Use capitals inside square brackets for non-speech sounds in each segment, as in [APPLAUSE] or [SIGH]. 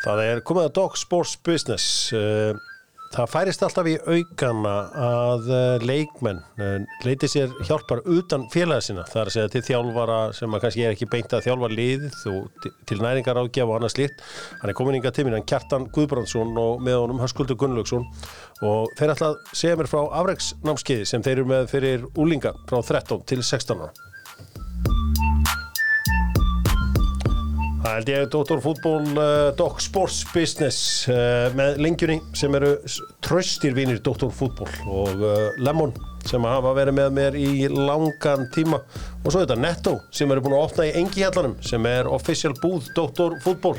Það er komið að Dog Sports Business. Eh, Það færist alltaf í aukana að eh, leikmenn eh, leiti sér hjálpar utan félaga sinna. Það er að segja til þjálfara sem kannski er ekki beint að þjálfa liðið og til næringar ágjafa og annað slíkt. Hann er komin yngar tíminn, hann Kjartan Guðbrandsson og með honum Höskuldur Gunnlaugsson og þeir að segja mér frá afreiksnámskeiði sem þeir eru með fyrir úlinga frá 13 til 16 ára. Það held ég Dr. Fútból uh, Doc Sports Business uh, með lengjunni sem eru tröstir vinir Dr. Fútból og uh, Lemon sem hafa verið með mér í langan tíma og svo þetta Netto sem eru búin að opna í engi hjallanum sem er official búð Dr. Fútból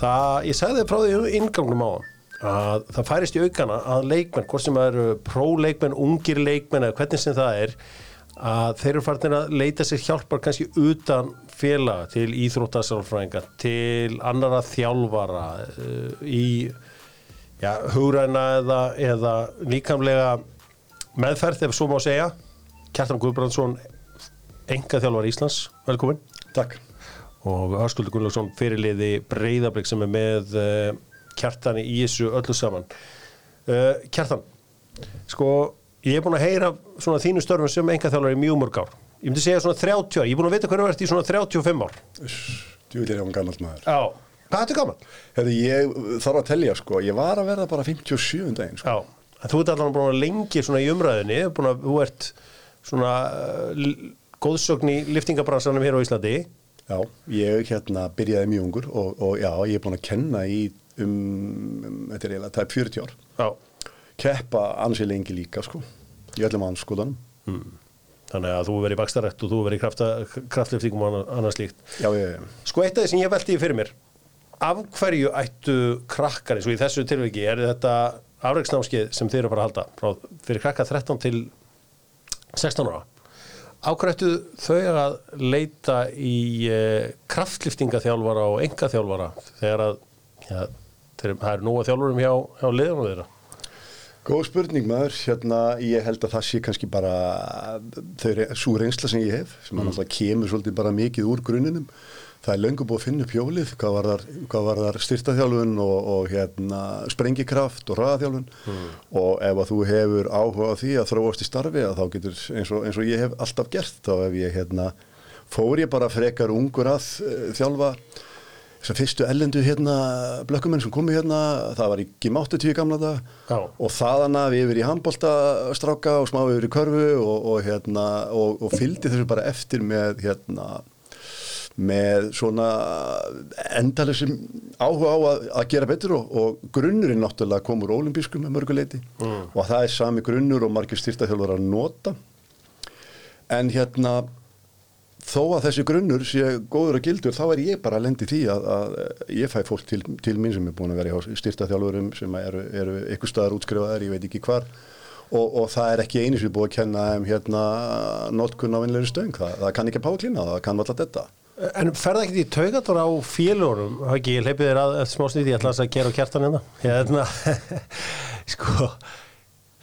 Það, ég segði frá því um ingangnum á hann að það færist í aukana að leikmenn, hvort sem það eru próleikmenn, ungir leikmenn eða hvernig sem það er að þeir eru farin að leita sér hjálpar kannski utan félaga til íþróttasálfræðinga til annara þjálfara uh, í ja, hugræna eða, eða líkamlega meðferð ef svo má segja. Kjartan Guðbrandsson enga þjálfar Íslands, velkomin. Takk. og Hörskuldur Gunnlaugsson fyrirliði Breiðablík sem er með uh, Kjartani í þessu öllu saman. Uh, Kjartan sko ég er búin að heyra svona þínu störfum sem enga þjálfar í mjög mörg ár ég myndi segja svona 30 ár, ég er búin að vita hvernig verðist í svona 35 ár Djúvill er ég á gammalt maður. Já, hvað er þetta gaman? Hefði ég þarf að telja sko, ég var að verða bara 57 daginn sko. Já, en þú ert allan búin að lengi svona í umræðinni, búin að þú ert svona uh, góðsögn í liftingabransanum hér á Íslandi Já, ég hérna byrjaði mjög ungur og, og já, ég er búin að kenna í um, um þetta er eiginlega tæp 40 ár. Já, Keppa ansið lengi líka sko, í öllum anskoðanum. Þannig að þú verið bakstarætt og þú verið kraftliftingum og annað, slíkt. Já, ég, Sko eitt af því sem ég velti fyrir mér af hverju ættu krakkar eins og í þessu tilviki er þetta afreiksnámskeið sem þeir eru að fara að halda frá, fyrir krakka 13 til 16 ára? Á hverju ættu þau að leita í eh, kraftliftingaþjálfara og engaþjálfara þegar að ja, þeir, það er nóga þjálfurum hjá, hjá liðanum þeirra Góð spurning maður, hérna ég held að það sé kannski bara þau svo reynsla sem ég hef sem mm. alltaf kemur svolítið bara mikið úr gruninum það er löngu búið að finna upp hjólið hvað var þar, þar styrtaþjálfun og, og hérna sprengikraft og ræðaþjálfun mm. og ef að þú hefur áhuga á því að þróast í starfi að þá getur eins og, eins og ég hef alltaf gert þá ef ég hérna fór ég bara frekar ungur að uh, þjálfa þessar fyrstu ellendu hérna blökkumenn sem komu hérna, það var í Gim 80 gamla Já. það og þaðan að við yfir í handbóltastráka og smá yfir í körfu og, og hérna og, og fylgdi þessu bara eftir með hérna með svona endalusum áhuga á að, að gera betur og, og grunnurinn náttúrulega kom úr olimpískum með mörguleiti mm. og það er sami grunnur og margir styrtaþjálfur að nota en hérna þó að þessi grunnur sé góður og gildur þá er ég bara að lendi því að, að ég fæ fólk til, til mín sem er búin að vera í styrtaþjálfurum sem eru, eru ykkur staðar útskrifaðar, ég veit ekki hvar. Og, og það er ekki einu sem er búið að kenna um hérna notkunn á vinlega stöng, það, það kann ekki að páklina, það kann alltaf þetta En ferða ekkert í taugator á félugunum, ekki, ég leipið þér að eftir smá snýtti, ég ætla að gera kjartan hérna, hérna, [LAUGHS] sko,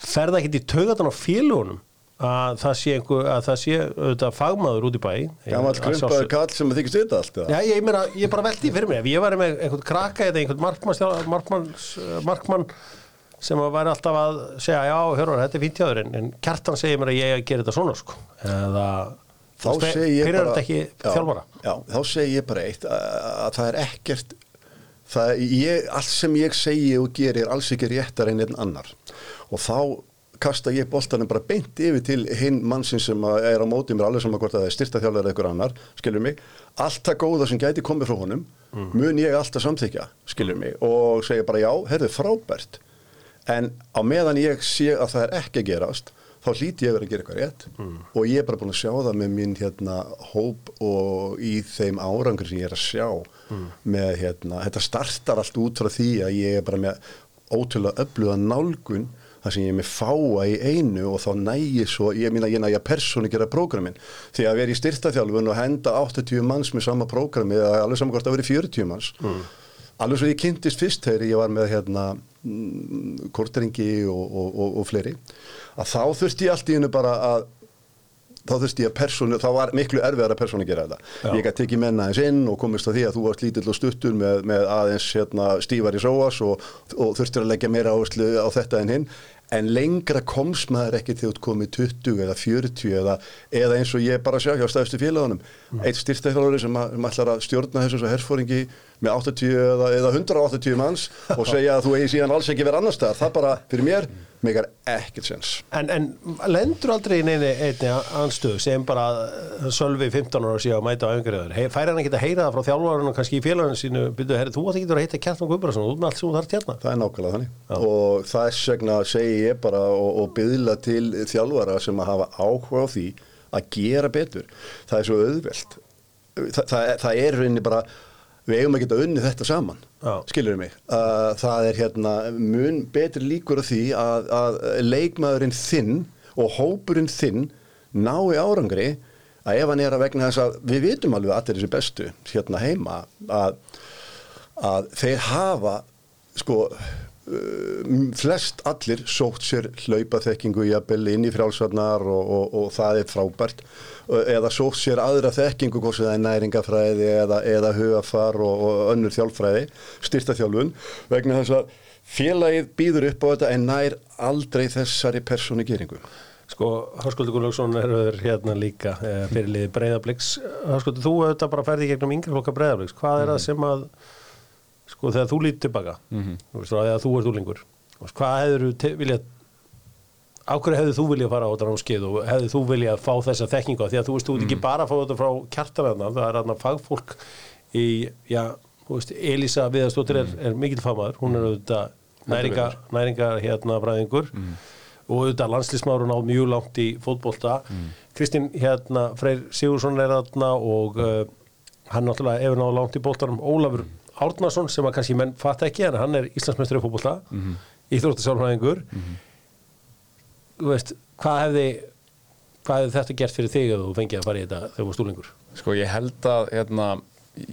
ferða ekkert í taugator á félugunum að það sé einhver, að það sé auðvitað fagmaður út í bæ. Gammal krumpaður kall sem þykist þetta allt, Já, ég meina, ég bara veldi fyrir mig, ef ég væri með einhvern krakka eða einhvern markmann, markmann, markmann sem að væri alltaf að segja, já, hörur, þetta er fínt jáður, en kjartan segir mér að ég gera þetta svona, sko, eða þá segi ég bara þjálfara? já, þá segi ég bara eitt að, að það er ekkert það, ég, allt sem ég segi og geri er alls ekki réttar en einn annar. Og þá kasta ég boltanum bara beint yfir til hinn mannsinn sem er á mótið mér alveg saman hvort að það er styrtaþjálfur eða ykkur annar, skilur mig allt það góða sem gæti komið frá honum mun ég alltaf samþykja, skilur mig og segja bara já, herðu frábært en á meðan ég sé að það er ekki að gerast þá hlíti ég vera að gera eitthvað rétt Mm. og ég er bara búin að sjá það með minn hérna hóp og í þeim árangur sem ég er að sjá Mm. með hérna, þetta startar allt út frá því að ég er bara með ótrúlega öfluga nálgun þar sem ég er með fáa í einu og þá nægi svo, ég minna ég nægi að persónu gera prógramin, því að vera í styrtaþjálfun og henda 80 manns með sama prógrami eða alveg saman hvort að vera 40 manns. Alveg svo ég kynntist fyrst þegar ég var með hérna mm, korteringi og, og, og, og fleiri að þá þurfti ég allt í hennu bara að þá þurfti ég að persónu, þá var miklu erfiðar að persónu gera þetta. Já. Ég gæti tekið menna aðeins inn og komist að því að þú varst lítill og stuttur með, með aðeins hérna, stífar í sóas og, og þurftir að leggja meira áherslu á þetta en hinn en lengra komst maður ekki til að komið 20 eða 40 eða, eða eins og ég bara sjá hjá stæðstu félagunum mm. eitt styrstæðþjálfari sem, ætlar að stjórna þessu herfóringi með 80 eða, eða 180 manns [LAUGHS] og segja að þú eigi síðan alls ekki verið annar staðar það bara fyrir mér megar ekkert sens. En, en lendur aldrei neini einni anstöðu sem bara uh, Sölvi 15 ára síðan að mæta á öngriður færi hann ekki að heyra það frá þjálfarinn og kannski í félaginu sínu? Byrju, herri, þú átt ekki að heita Kjartan Guðbjörnsson út með allt sem þú þarf tjarna Það er nákvæmlega þannig. Og þess vegna segi ég bara og, og byðla til þjálfara sem að hafa áhuga á því að gera betur. Það er svo auðvelt. Þa, það, það er rauninni bara, við eigum að geta unnið þetta saman, Já. skilur mig. Uh, það er hérna mun betri líkur á því að, að leikmaðurinn þinn og hópurinn þinn nái árangri að ef hann er að vegna þess að við vitum alveg að allir þessi bestu hérna heima að að þeir hafa sko uh, flest allir sótt sér hlaupaþekkingu jafnvel inn í frjálsvarnar og, og, og það er frábært eða sótt sér aðra þekkingu hvort sem það er næringafræði eða, eða hugafar og, og önnur þjálfræði styrta þjálfun vegna þess að félagið býður upp á þetta en nær aldrei þessari persónu geringu Sko, Háskuldur Gunnlaugsson er hérna líka eh, fyrirliði Breiðabliks. Háskuldur, þú auðvitað bara ferði gegnum yngri flokka Breiðabliks. Hvað er það sem að sko, þegar þú lítið tilbaka þú veist, þegar þú ert úlingur þú veist, hvað hefur þú viljað á hverju hefðu þú viljað fara á þetta námskeið og hefðu þú viljað fá þessa þekkingu af? því að þú veist, þú ert ekki bara að fá þetta frá kjartanarna, það er hérna fagfólk í, já, þú veist, Elisa Viðarstóttir er, er mikill famaður hún er auðvitað næringa, næringa hérna fræðingur og auðvitað landslísmárun á mjög langt í fótbolta. Kristín hérna Freyr Sigursson er þarna og uh, hann náttúrulega hefur náðu langt í boltarum Ólafur Árnason sem að kannski menn fatta ekki en hann er Íslandsmeistri í fótbolta mm -hmm. íþróttasálfræðingur þú veist, hvað hefði hvað hefði þetta gert fyrir þig að þú fengið að fara í þetta þegar þú var stúlingur Sko ég held að hérna,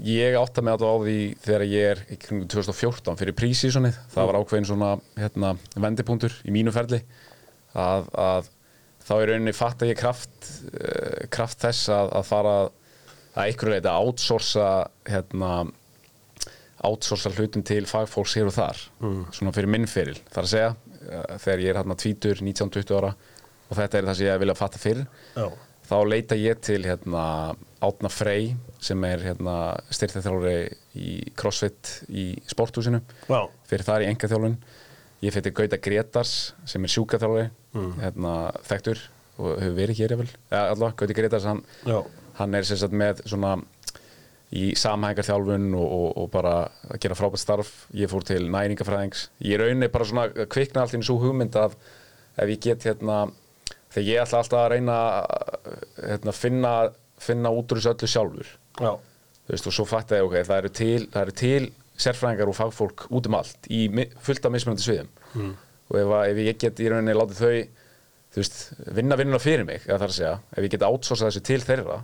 ég átta mig alltaf á því þegar ég er í kringum 2014 fyrir prísísonið, það var ákveðin svona hérna, vendipunktur í mínu ferli að, að þá er rauninni fatt að ég kraft uh, kraft þess að, að fara að einhverju leita að outsourca hérna outsourca hlutum til fagfólks hér og þar. Svona fyrir minn feril, þar að segja þegar ég er hérna tvítur, 19-20 ára og þetta er það sem ég vilja fatta fyrir Já. þá leita ég til hérna, Átna Frey sem er hérna, styrtaþjálfari í CrossFit í sporthúsinu. Já. fyrir þar í engaþjálfun ég fyrir Gauta Gretars sem er sjúkaþjálfari hérna, þekktur og hefur verið hér eða ja, allavega, Gauti Gretars hann, hann er sem sagt með svona í samhængarþjálfun og, og, og bara að gera frábært starf ég fór til næringafræðings ég rauninni bara svona kvikna allt í svo hugmynd af ef ég get hérna þegar ég ætla alltaf að reyna að hérna, finna, finna út úr þessu öllu sjálfur Já. þú veist og svo fatt ég ok, það eru til, það eru til sérfræðingar og fagfólk út um allt í mi- fullt af mismunandi sviðum Mm. og ef, að- ef ég get í rauninni látið þau þú veist, vinna vinnuna fyrir mig að ef ég get outsourcað þessu til þeirra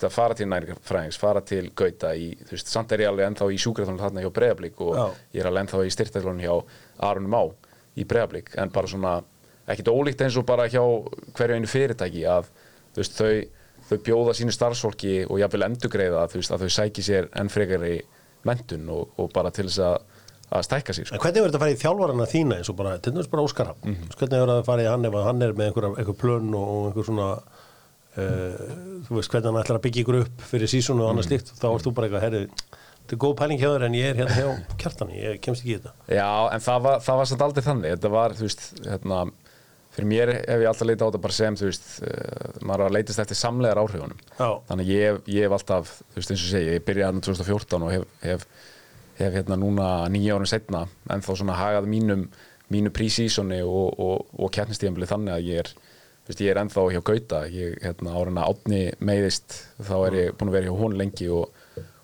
veist, að fara til næringafræðings, fara til Gauta í, þú veist, samt er ég alveg ennþá í sjúkraþjónu þarna hjá Breiðablík og Já. ég er alveg ennþá í styrtaþjónu hjá Arunum á í Breiðablík, en bara svona ekkit ólíkt eins og bara hjá hverju einu fyrirtæki að þú veist, þau, þau bjóða sínu starfsfólki og jafnvel endugreiða þú veist, að þau sæki sér enn frekari mentun og, og bara til þess að, að stækka sig sko. Hvernig verður þetta að fara í þjálfarana þína eins og bara, til dæmis bara Óskar Hafn Mhm. hvernig verður það að fara í hann ef hann er með einhver, einhver plön og einhver svona þú veist hvernig hann ætlar að byggja ykkur upp fyrir sísonu og annað Mhm. slíkt þá ert þú bara eitthvað, herri, þetta er góð pæling hjá þér en ég er hérna hjá [LAUGHS] kjartani, ég kemst ekki í þetta Já, en það var, það var samt aldrei þannig þetta var, þú veist, hérna fyrir mér hef ég alltaf leitað á þetta bara sem þú veist, uh, maður að leitast eftir samlegar áhrifunum Já. þannig ég, ég hef alltaf, þú veist, eins og segi ég byrjaði hann 2014 og hef, hef, hef hérna núna nýja árum setna en þá svona hagað mínum mínu veist, ég er ennþá hjá Gauta. Ég, hérna, árin að átni meiðist. Þá er ég búin að vera hjá hún lengi og,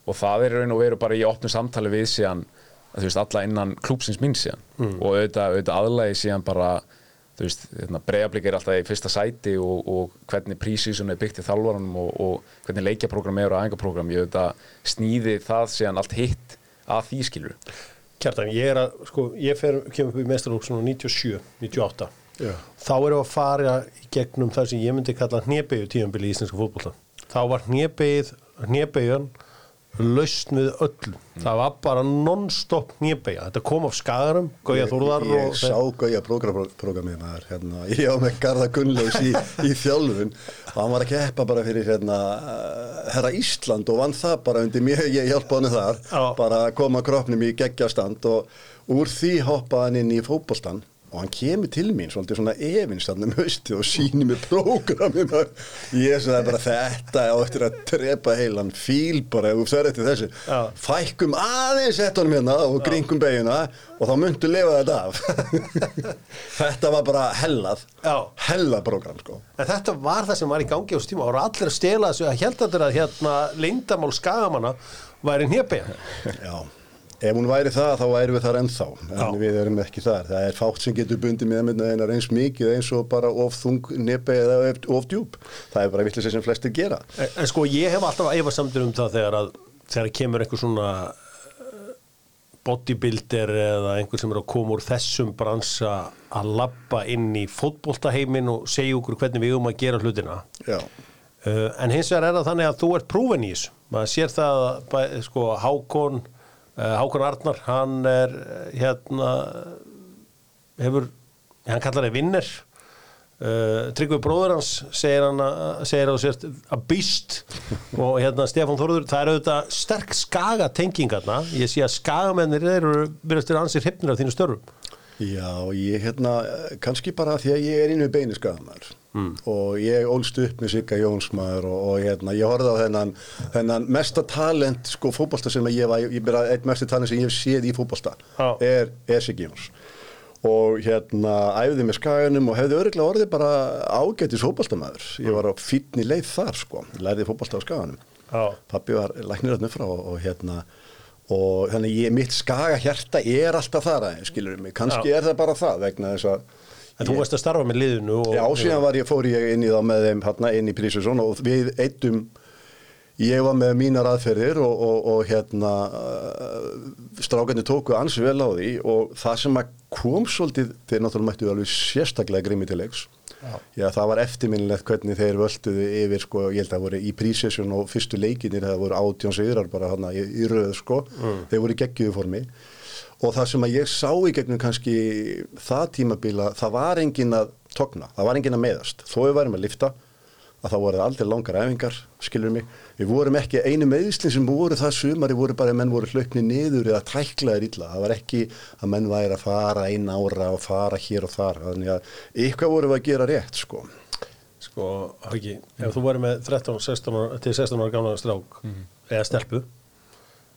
og það er raun og veru bara í opnu samtali við síðan þú veist, alla innan klúpsins mín síðan. Og auðvitað, auðvitað aðlægi síðan bara þú veist, hérna, breyðablík er alltaf í fyrsta sæti og, og hvernig prísísun er byggt í þalvaranum og, og hvernig leikjaprógram er og æfingaprógram, ég auðvitað sníði það síðan allt hitt að því skilur Kjartan, ég er að, sko, ég fer, kemur upp í mestarlók svona 97, 98 Já. þá erum við að fara í gegnum það sem ég myndi kalla hnébegju tíðanbili í íslenska fótbolta. Þá var hnébegjan lausn við öllu. Það var bara non-stop hnébegja þetta kom af skagarum, Gauja Þórðar ég, ég sá Gauja prógramið maður hérna, ég á með Garða Gunnlaus í, í þjálfun. Og hann var að keppa bara fyrir hérna, uh, herra Ísland og vann það bara undir mér, ég hjálpa hann þar. Já. bara að koma kroppnum í geggjastand og úr því hoppaði hann inn í fótbolstan og hann kemur til mín svolítið svona efins þarna um hausti og sýnir mér prógramið ég sagði bara þetta á eftir að trepa heilan fíl bara ef þú fer eftir þessu. Já. fækkum aðeins ettunum hérna og gringum beiguna og þá myndu lifa þetta af. [LAUGHS] Þetta var bara hellað. Já. hellað program sko. En þetta var það sem var í gangi á stíma og allir að stela þessu að held að hérna leyndamál skagamanna væri hnébegja Já. Ef hún væri það þá væri við þar ennþá en Já. við erum ekki þar. Það er fátt sem getur bundið með einhvern veginn eins mikið eins og bara of þung nepi eða of- djúb það er bara villis sem flestir gera. En, en sko ég hef alltaf efasamtur um það þegar að þegar kemur einhver svona eh, bodybuilder eða einhver sem er að koma úr þessum bransa að labba inn í fótboltaheimin og segja okkur hvernig við um að gera hlutina. Já. uh, en hins vegar er það þannig að þú ert prúfen í þessu. Maður sér það að sko Hákon Hákon Arnar hann er eh, hérna hefur, hann kallar það vinner. Uh, Tryggvi bróður hans segir hann að, segir að sért að býst og hérna Stefán Þorður það er auðvitað sterk skaga tengingarna ég sé að skagamennir eru byrjast til ansið hrypnir af þínu störfum Já, ég hérna, kannski bara því að ég er inn við beini skafamæður mm. og ég ólst upp með Sigga Jónsmaður og, og hérna, ég horfði á þennan, þennan mesta talent sko fótbolta sem ég var, ég byrja eitt mesta talent sem ég hef séð í fótbolta Já. er, er Siggi Jóns og hérna æfði með skaganum og hefði öruglega orðið bara ágættis fótboltamæður ég var á fínni leið þar sko, lærði fótbolta á skaganum Já. pappi var læknir þarna frá og, og hérna og þannig ég, mitt skaga hjarta er alltaf þar aðeins, skilur mig, kannski Já. er það bara það vegna þess að en þú varst að starfa með liðinu og, Já, síðan var ég, fór ég inn í þá með þeim hérna inn í Prísusson og við eittum ég var með mínar aðferðir og, og, og hérna uh, strákarnir tóku ansi vel á því og það sem að kom svolítið, þeir náttúrulega mættu alveg sérstaklega grimmi til leiks Já, það var eftirminnilegt hvernig þeir völduðu yfir, sko, ég held að það voru í prísesjun og fyrstu leikinir, það voru átjón sigrar bara hana í, í röð, sko. Þeir voru í geggjuðu formi. Og það sem að ég sá í gegnum kannski það tímabila, það var engin að togna, það var engin að meðast þó við værum að lifta, að það voru aldrei langar æfingar, skilur mig. Við vorum ekki, einu meðislinn sem voru það sumari voru bara að menn voru hlaupni niður eða tæklaðir illa, það var ekki að menn væri að fara einn ára og fara hér og þar, þannig að eitthvað voru við að gera rétt, sko. Sko, Hauki, ef þú væri með 13, 16 ára, til 16 ára gamla strák eða stelpu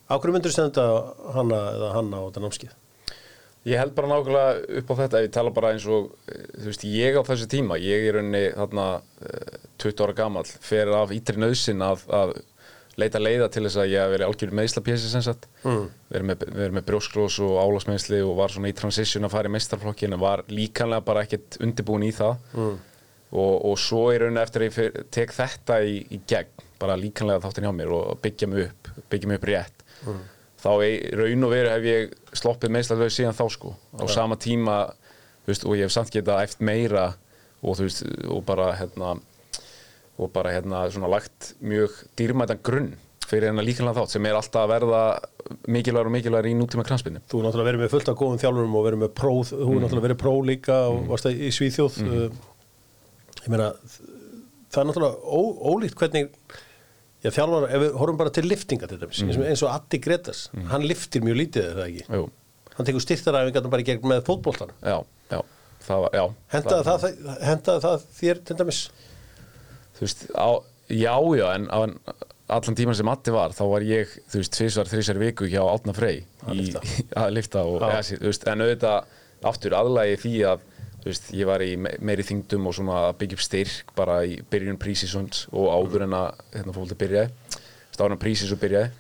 á hverju myndur senda hana eða hanna á þetta námskið? Ég held bara nákvæmlega upp á þetta ef ég tala bara eins og, eh, þú veist, ég á þessu tíma, ég er unni þarna eh, 20 ára gamall, fer af ítri nöðsin að, að leita leiða til þess að ég hef verið algjör meðslapjesi sem sagt, mm. verið með, verið með brjóskrós og álásmeðsli og var svona í transition að fara í meistarflokkin en var líkanlega bara ekkert undirbúin í það mm. og, og svo er rauninni eftir að ég tek þetta í, í gegn, bara líkanlega þáttin hjá mér og byggja mig upp, byggja mig upp rétt mm. Þá raun og veru hef ég sloppið meðslalög síðan þá sko. Á sama tíma veist, og ég hef samt getað eftir meira og veist og bara hérna og bara hérna svona lagt mjög dýrmætan grunn fyrir hennar líkanlega þátt sem er alltaf að verða mikilvægur og mikilvægur í nútíma kranspinnu Þú er náttúrulega verið með fullt af góðum þjálfurum og verið með próð, þú er náttúrulega verið pró líka og varst það í Svíþjóð. Uh, ég meina það er náttúrulega ó, ólíkt hvernig já, þjálfar, ef við horfum bara til liftinga til dæmis, og- eins og Addi Gretas hann liftir mjög lítið, er það ekki? Jú, Hann tekur styrtaræfingarna bara í gegn með fótboltan já, já, það var, já Hendaði það, það, hendaði það þér til dæmis? þú veist, á, já, já, en á allan tíman sem Matti var, þá var ég, þú veist, tvisvar, þrísar viku hjá Átna Frey Að í, [LAUGHS] lyfta. að lifta og, eða, þú veist, en auðvitað aftur aðlagi því að, veist, ég var í me- meiri þingdum og svona að byggja upp styrk bara í byrjun prísisons og áður en að, hérna, fólk byrjaði, að prísis og byrjaði,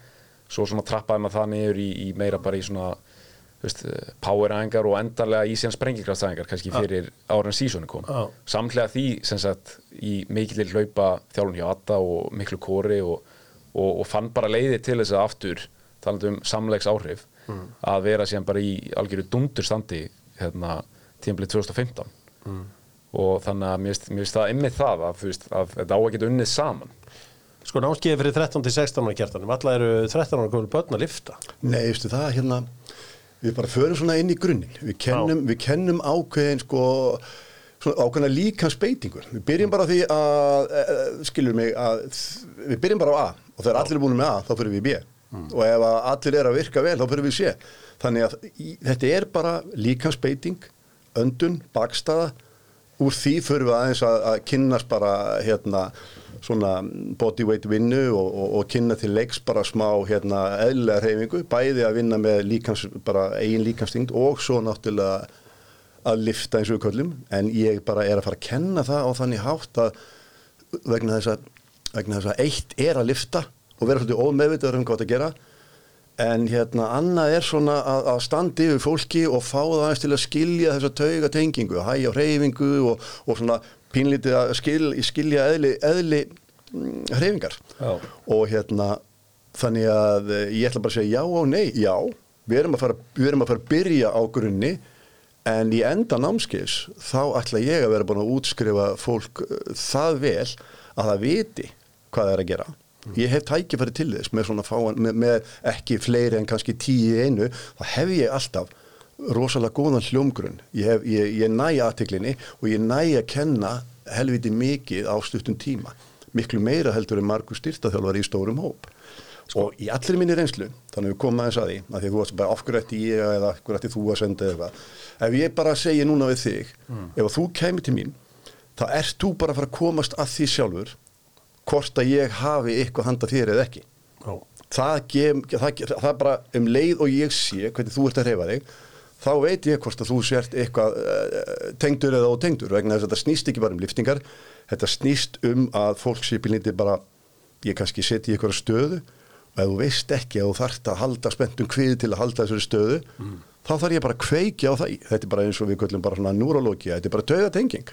svo svona trappaði maður það niður í, í meira bara í svona, poweræðingar og endarlega í síðan sprengikraftsæðingar kannski fyrir ára en sísoni kom. Já. samhlega því sem sagt í mikillir hlaupa þjálfun hjá Atta og miklu kóri og, og, og fann bara leiði til þess að aftur talandi um samleiks áhrif að vera síðan bara í algjöru dundurstandi hérna tímabilið 2015 og þannig að mér finnst- það ymmið það að, veist, að þetta á að geta unnið saman. Sko námskeiði fyrir 13 til 16 ára kjartanum, alla eru 13 ára komin börn að lifta. Nei, veistu það hérna við bara förum svona inn í grunninn. Við kennum, við kennum ákveðin sko svona ákveðina líkansbeitingur við byrjum bara á því að e, skilur mig að við byrjum bara á A. Og þegar allir er búin með A þá fyrir við í B. Og ef að allir er að virka vel þá fyrir við í C. Þannig að þetta er bara líkansbeiting öndun, bakstaða. Úr því fyrir við aðeins að, að kynnast bara hérna svona bodyweight vinnu og, og, og kynna til leiks bara smá hérna eðlilega hreyfingu, bæði að vinna með líkans, bara eigin líkanstingt og svo náttúrulega að lifta eins og köllum, en ég bara er að fara að kenna það á þannig hátt að vegna þess að, vegna þess að eitt er að lifta og vera svolítið ómeðvitaður um hvað þetta gera en hérna annað er svona að, að standa yfir fólki og fá það aðeins til að skilja þessa tauga tengingu, hægja hreyfingu og, og svona pínlítið að skil, skilja eðli, eðli mm, hreyfingar. Já. og hérna þannig að eh, ég ætla bara að segja já og nei, já. Við erum að fara, erum að, fara að byrja á grunni en í enda námskeis þá ætla ég að vera búin að útskrifa fólk eh, það vel að það viti hvað það er að gera ég hef tækifæri til þess með svona fáan með, með ekki fleiri en kannski tíu einu þá hef ég alltaf rosalega góðan hljómgrunn. Ég, hef, ég, ég næ aðtiklinni og ég næ að kenna helviti mikið á stuttum tíma. Miklu meira heldur en margur styrtaþjálfar í stórum hóp. Og í allir minni reynslu þannig að við komum aðeins að því að því að þú varst bara afgrætti ég eða afgrætti þú að senda eða ef ég bara segi núna við þig ef að þú kemur til mín þá ert þú bara að fara að komast að því sjálfur hvort að ég hafi eitthvað handa þér eða ekki. Það, gef, það, það er bara um leið og ég sé hvernig þú ert að reyfa þig þá veit ég hvort að þú sért eitthvað uh, tengdur eða ótengdur vegna þess að þetta snýst ekki bara um liftingar þetta snýst um að fólk sé bílindi bara ég kannski setja í eitthvað stöðu og ef þú veist ekki að þú þarft að halda spenntum kvið til að halda þessari stöðu þá þarf ég bara að kveikja á það þetta er bara eins og við köllum bara svona neurológia þetta er bara taugatenging.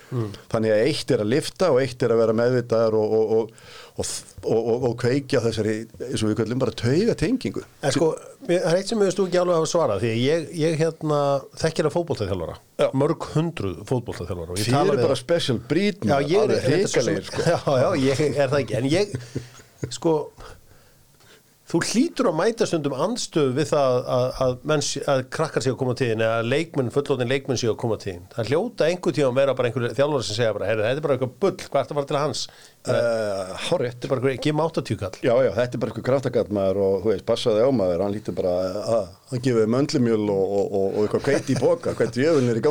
Þannig að eitt er að lifta og eitt er að vera meðvitaðar og, og, og, og, og, og, og kveikja þessari eins og við köllum bara taugatengingu. En sko, það er eitt sem við ekki alveg hafa svarað því að ég, ég hérna þekkir að fótboltaþjálfara. Já. mörg hundruð ég Þið eru bara special breed Já, ég er er sko. [LAUGHS] Já, já, ég er það ekki? En ég, sko Þú hlýtur að mæta stundum andstöð við það að, að, menn, sé- að krakkar séu að koma til þín eða leikmenn, fullóðin leikmenn séu að koma til þín. Það hljóta einhver tíma að vera bara einhver þjálfari sem segja bara, heyrðu, þetta er bara eitthvað bull, hvað er það að fara til hans? Uh, Hárétt Þetta er bara mátt að tjúkall Já, já, þetta er bara eitthvað kraftagat maður og þú veist, passaði á maður, hann lítur bara að hann gefið möndlumjöl og, og, og, og eitthvað kveiti í boka, hvernig jöfun er í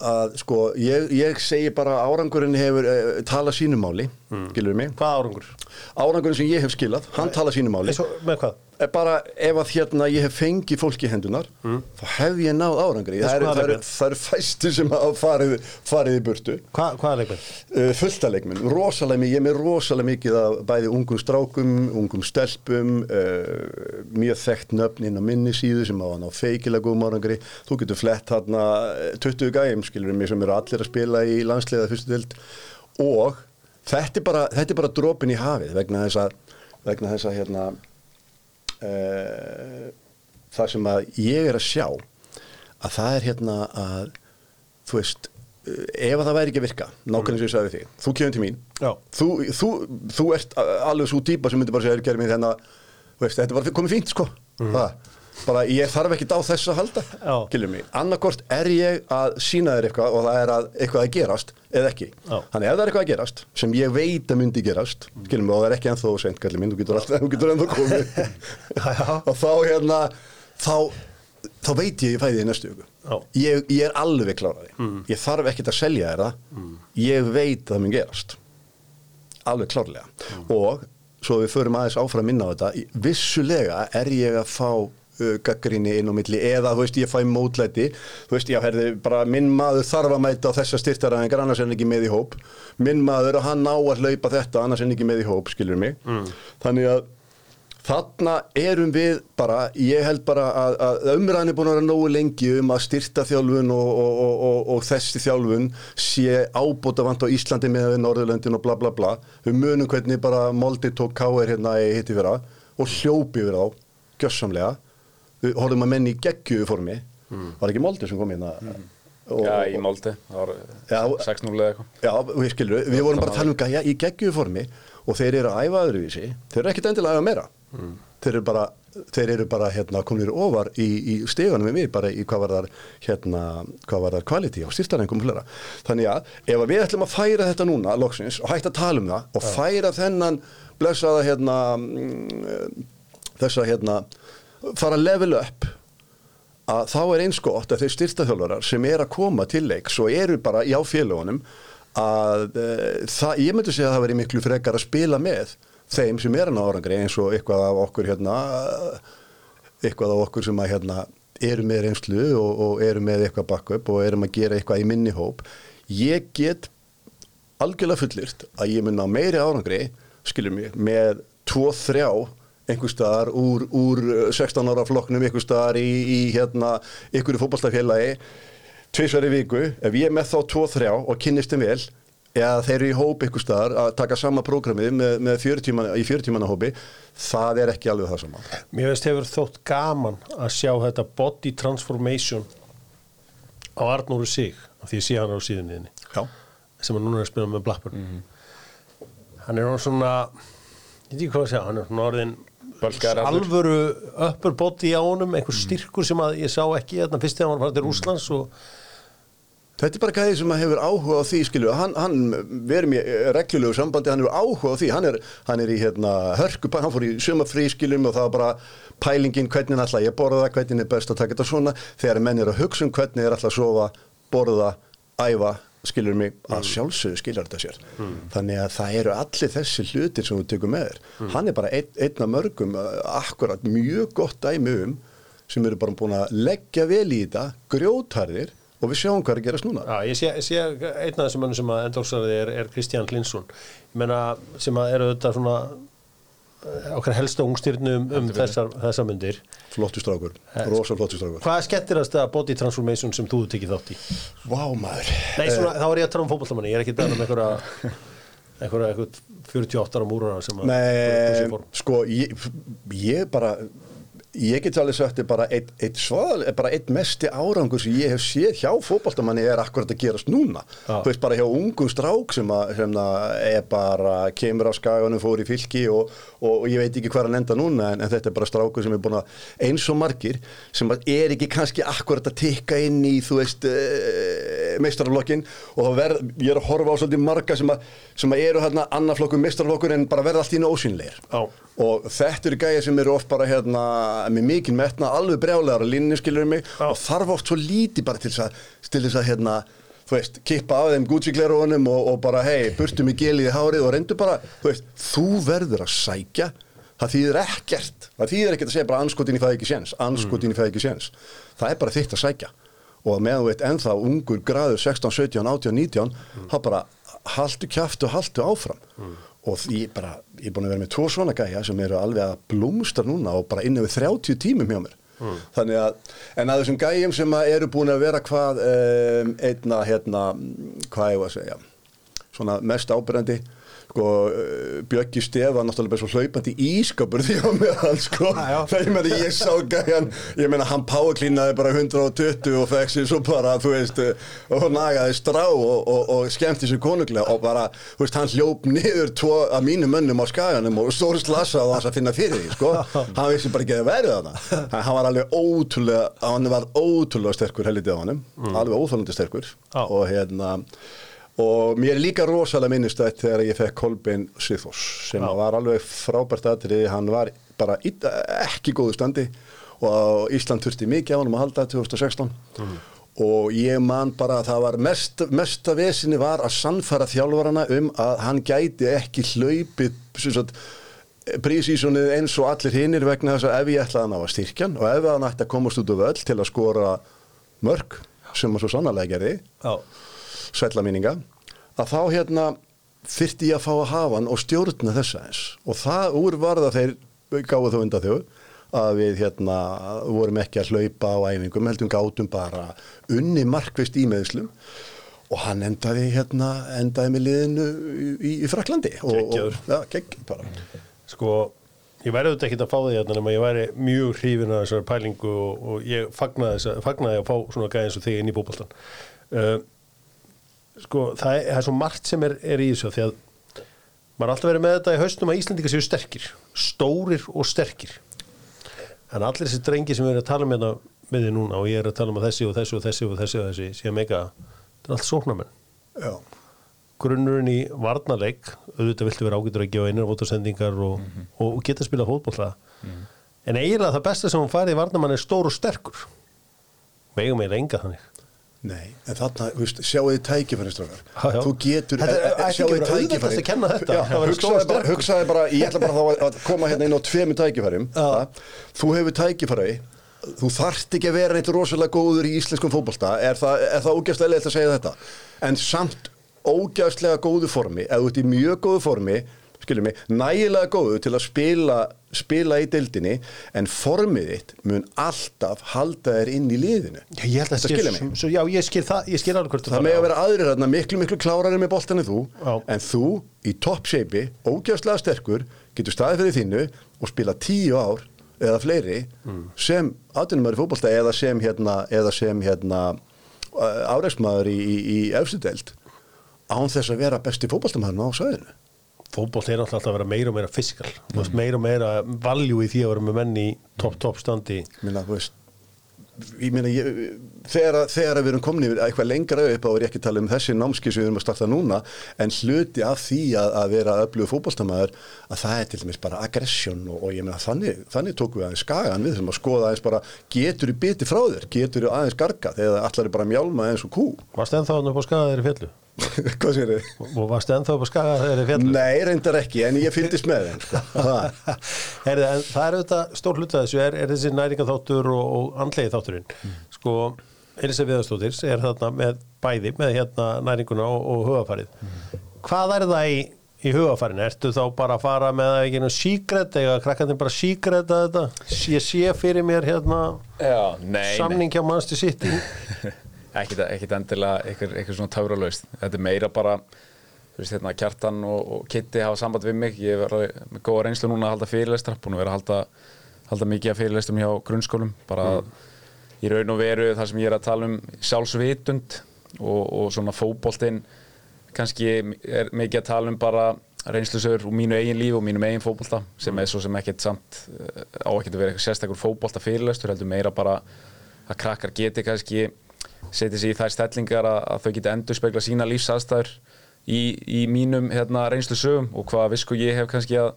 að, sko, ég, ég segi bara árangurinn hefur uh, talað sínumáli, mm. skilur mig Hvað árangur? árangurinn sem ég hef skilað, hann talað sínumáli Eins og, með hvað? Eh, bara ef að hérna ég hef fengið fólki hendunar þá hef ég náð árangri það það, eru, leikmenn? eru fæstu sem hafa farið, farið í burtu Hva, hvað er leikmenn? uh, fulltaleikminn, rosalega mikið ég er með rosalega mikið af bæði ungum strákum ungum stelpum uh, mjög þekkt nöfn inn á minni síðu sem hann á feikilega góðum árangri þú getur flett hann 20 gæm skilur mig sem eru allir að spila í landsliða fyrstu dild og þetta er bara, þetta er bara dropin í hafið vegna þess að, vegna þess að hérna uh, það sem að ég er að sjá að það er hérna að þú veist uh, ef að það væri ekki að virka, nákvæmlega sem ég sagði þig þú kemur til mín. Þú, þú, þú ert alveg svo típa sem myndi bara segja veist, þetta er bara komið fínt sko. Það, bara ég þarf ekki á þessu að halda Já. skilur mig, annarkort er ég að sína þér eitthvað og það er að eitthvað að gerast eða ekki, Já. þannig ef það er eitthvað að gerast sem ég veit að myndi gerast skilur mig, og það er ekki ennþá sent, kallir minn, þú getur alltaf þú getur ennþá komið. [LAUGHS] Og þá hérna þá, þá veit ég ég fæði í næstu ég, ég er alveg kláraði mm. ég þarf ekkert að selja þér það. Ég veit að það mun gerast. Alveg klárlega. Og svo við förum aðeins áfram minna á þetta vissulega er ég að fá gaggrinni inn á milli eða þú veist ég fæ mótlæti þú veist ég herði bara minn maður þarf að mæta á þessa styrtaræðingar annars er hann ekki með í hóp minn maður og hann ná að hlaupa þetta annars er hann ekki með í hóp skilur mig þannig að Þarna erum við bara, ég held bara að, að umræðin er búin að vera nógu lengi um að styrta þjálfun og, og, og, og, og þessi þjálfun sé ábúta vant á Íslandi með við Norðurlöndin og bla bla bla. Við munum hvernig bara Moldi tók káir hérna í hitti fyrra og hljópi yfir á, gjössamlega. Við horfum að menn í geggjöfu formi. Var ekki Molde sem kom inn að Já, í Málti, það var Já. 6-0 eða eitthvað. Já, við skilur, við vorum bara að tala um gæja í geggjöfu formi og þeir eru að æfa öðruvísi. Þeir eru ekkit endilega að æfa meira. Þeir eru bara, þeir eru bara hérna, komnir ofar í, í stegunum við mig bara í hvað var þar hérna, hvað var þar quality og styrtarengum flera þannig að ef við ætlum að færa þetta núna loksins og hægt að tala um það og færa þennan blessaða hérna mm, þessa hérna fara að level up að þá er eins gott að þeir styrtaþjálfarar sem er að koma til leiks og eru bara í áfélagunum að e, það, ég myndi segja að það veri miklu frekar að spila með þeim sem er hann á árangri eins og eitthvað af okkur hérna eitthvað af okkur sem að hérna eru með reynslu og, og eru með eitthvað backup og erum að gera eitthvað í minni hóp. Ég get algjörlega fullirt að ég mun á meiri árangri skilur mig, með 2-3 einhver staðar úr, úr 16 ára flokknum einhver staðar í, í hérna ykkur fótballstafélagi tvisvar í viku, ef ég er með þá 2-3 og kynnist þeim vel eða þeir eru í hóp ykkur staðar að taka sama prógramið með, með 40 manna, í 40 manna hópi það er ekki alveg það sama. Mér veist hefur þótt gaman að sjá þetta body transformation á Arnóru sig af því ég sé hann á síðunniðinni sem hann núna er að spila með Blackburn. Hann er svona ég veit ekki hvað að segja, hann er svona orðin. Alvöru upper body á honum einhver styrkur sem að ég sá ekki þarna fyrst þegar hann var að fara til Rúslands og Þetta er bara gæði sem að hefur áhuga á því, skilju, hann, hann verður mér reglulegu sambandi, hann hefur áhuga á því, hann er, hann er í hérna hörku, hann fór í sumafrí, skiljum, og það var bara pælingin hvernig ætla ég borða, hvernig er best að taka þetta svona, þegar menn er að hugsa um hvernig er ætla að sofa, borða, æfa, skiljur mig, að sjálfsögðu skiljar þetta sér. Þannig að það eru allir þessi hlutir sem við tökum með þér. Hann er bara einn, einn af mörgum, uh, akkurat mjög gott dæmi um, sem eru bara búin að leggja vel í þetta, grjótarðir, og við sjáum hvað er að gerast núna. Já, ég sé, sé einn af þessum mönnum sem að endóksaði er, er Kristján Hlinsson ég meina sem að eru þetta svona eh, okkar helsta ungstyrnu um, um þessar, þessar myndir. Flottu strákur, rosa flottu strákur. Hvað er skemmtilegast að body transformation sem þú hefur tekið þátt í? Vá maður. Nei, svona, þá er ég að tala um fótballamanni, ég er ekki að tala um einhverja [LAUGHS] einhverja einhverja 48 ára múrara sem að Nei, sko ég, ég bara ég get alveg sagt er bara eitt, eitt sval, bara eitt mesti árangur sem ég hef séð hjá fótballtamanni er akkurat að gerast núna Já. þú veist bara hjá ungum strák sem, að, sem að er bara kemur á skaganum, fór í fylki og, og, ég veit ekki hvað hann enda núna en, en þetta er bara strákur sem er búin að eins og margir sem að er ekki kannski akkurat að tikka inn í þú veist meistaraflokkin og verð, ég er að horfa á svolítið marga sem að, sem að eru hérna annarflokkur meistaraflokkur en bara verða allt í nósynleir Já. og þetta eru gæja sem eru oft bara hérna með mikinn metna, alveg brjálegar að linni skilur mig Já. og þarf oft svo lítið bara til þess að, hérna, þú veist, kippa af þeim Gucci-glerónum og, og bara, hei, burtu mig gelið í hárið og reyndu bara, þú veist, þú verður að sækja, það þýðir ekkert það þýðir ekkert að segja bara anskotin í fæði ekki séns anskotin í fæði ekki séns það er bara þitt að sækja og meðan þú veit ennþá ungur graður 16, 17, 18, 19 þá bara haltu kjaftu, haltu áfram. Og því bara, ég er búin að vera með tvo svona gæja sem eru alveg að blómstra núna og bara innan við 30 tímum hjá mér. Þannig að, en að þessum gæjum sem eru búin að vera hvað um, einna, hérna, hvað ég var að segja svona mest ábyrjandi sko, uh, Bjöggi Stefa náttúrulega svo hlaupandi ískapur því á meðal sko, þegar ég meina ég sá gæjan ég meina hann powerklínaði bara 120 og fekk sér svo bara þú veist, uh, og nagaði strá og, og, og skemmti sér konunglega og bara, þú veist, hann hljóp niður tvo af mínu mönnum á skaganum og stór slasaði á hans að finna fyrir því, sko. Hann vissi bara ekki að verið þarna. Hann, var alveg ótrúlega, hann var ótrúlega sterkur helítið á hann, alveg óþálandi sterkur. Já. og hérna og mér er líka rosalega minnistætt þegar ég fekk Kolbein Sigþós sem Já. var alveg frábært aðrið hann var bara ekki góðu standi og Ísland þurfti mikið á hann að halda 2016 og ég man bara að það var mest, mesta vesinni var að sannfæra þjálfarana um að hann gæti ekki hlaupið prísísonið eins og allir hinnir vegna þess að ef ég ætlaði hann á að styrkjan og ef hann ætti að komast út á völl til að skora mörg sem hann svo sannarlega gerði Já, sætla minninga að þá hérna þyrfti ég að fá að hafa hann og stjórna þessa eins. Og það úr varða þeir gáðu þó undan þjó að við hérna vorum ekki að hlaupa á æfingum heldum gátum bara unni markvist í meðslum og hann endaði hérna endaði með liðinu í, í, Fraklandi Geggjaður. ja, bara. Sko ég væri auðvitað ekki að fá því hérna nema ég væri mjög hrifin að þessari pælingu og, og ég fagnaði, þess, fagnaði að fá svona gæði eins og þig inn í bóboltan uh, sko það er, það er svo margt sem er, er í þessu því að maður er alltaf verið með þetta í haustum að Íslandika séu sterkir stórir og sterkir. En allir þessi drengi sem við erum að tala með þetta með því núna og ég er að tala um að þessi og þessi og þessi og þessi og þessi sé mega, þetta er allt sóknarmenn. Grunnurinn í varnarleik auðvitað viltu vera ágætur að gefa einar vótasendingar og, Mhm. og, og geta að spila fótbolla en eiginlega það besta sem hún farið í varnarmann er stór og sterkur. Megum eiginlega enga þannig nei, en þarna, þú veist, sjáu þið tækifæri já. Þú getur Þetta eh, ætti sjáu ekki þið og hugsaði bara, ég ætla bara þá að- koma hérna inn á tveimu tækifærim? Þú hefur tækifæri. Þú þarft ekki að vera neitt rosalega góður í íslenskum fótbolta. Er það, er það ógæstlega leitt að segja þetta? En samt ógæstlega góðu formi. Ef þú ert í mjög góðu formi Skiljum mig, nægilega góðu til að spila spila í deildinni en formið þitt mun alltaf halda þér inn í liðinu Já, ég held að Það skilja mig. svo- Já, ég skil það, ég skil alveg hvort Það með að vera aðrir þarna miklu, miklu klárari með boltan en þú Já. en þú í toppseipi, ógjastlega sterkur getur staðið fyrir þínu og spila tíu ár eða fleiri Mm. sem aðdunumar í fótbolta eða sem hérna, eða sem hérna áreiksmaður í, í, í efstu deild án þess að vera besti fótboltamæðurinn á sæðinu fótboll er alltaf að vera meira og meira fiskal mm. meira og meira valjú í því að vera með menn í topp, topp standi. Minna, þú veist meina, ég, þegar, þegar við erum komin yfir eitthvað lengra upp á er ég ekki að tala um þessi námski sem við erum að starta núna en hluti af því að, að vera öflugur fótballstamæður að það er til dæmis bara aggression og, og ég meina þannig, þannig tókum við aðeins skagan við þurfum að skoða aðeins bara getur þú biti frá þér, getur þú aðeins garga þegar allar er bara mjálma eins og kú? Varst ennþá hann upp á skaga þeirri fjallu? [LAUGHS] hvað sér þið? Og varst ennþá upp á skaga þeirri fjallu? Nei, reyndar ekki, en ég fylgdist með þeim. Það. [LAUGHS] Heyrðu, en það er auðvitað stór hluta þessu er, er þessi næringaþáttur og, og andlegi þátturinn sko, Elisa Viðarstóttir er þarna með bæði með hérna næringuna og, og hugafarið hvað er það í, í hugafarinu? Ertu þá bara að fara með það ekki nú síkret eða krakkandi bara síkreta þetta? Ég sé fyrir mér hérna Já, nei, samning hjá mannstu sitt [LAUGHS] ekkit endilega eitthvað, svona távralaust þetta er meira bara þú veist, hérna, Kjartan og, og Kitty hafa samband við mig. Ég er með góða reynslu núna að halda fyrirlestra búin að vera að halda, halda mikið af fyrirlestrum hjá grunnskólum. Bara í raun og veru þar sem ég er að tala um sjálfsvitund og, og svona fótboltinn. Kannski er mikið að tala um bara reynslusögur úr mínu eigin líf og mínum eigin fótbolta sem er svo sem ekkert samt eh, á ekkert að vera eitthvað sérstakur fótbolta fyrirlestur heldur meira bara að krakkar geti kannski setja sig í þær stellingar að, að þau geti endur spekla sína lífsaðstæður í, í mínum hérna, reynslu sögum og hvað visku ég hef kannski að,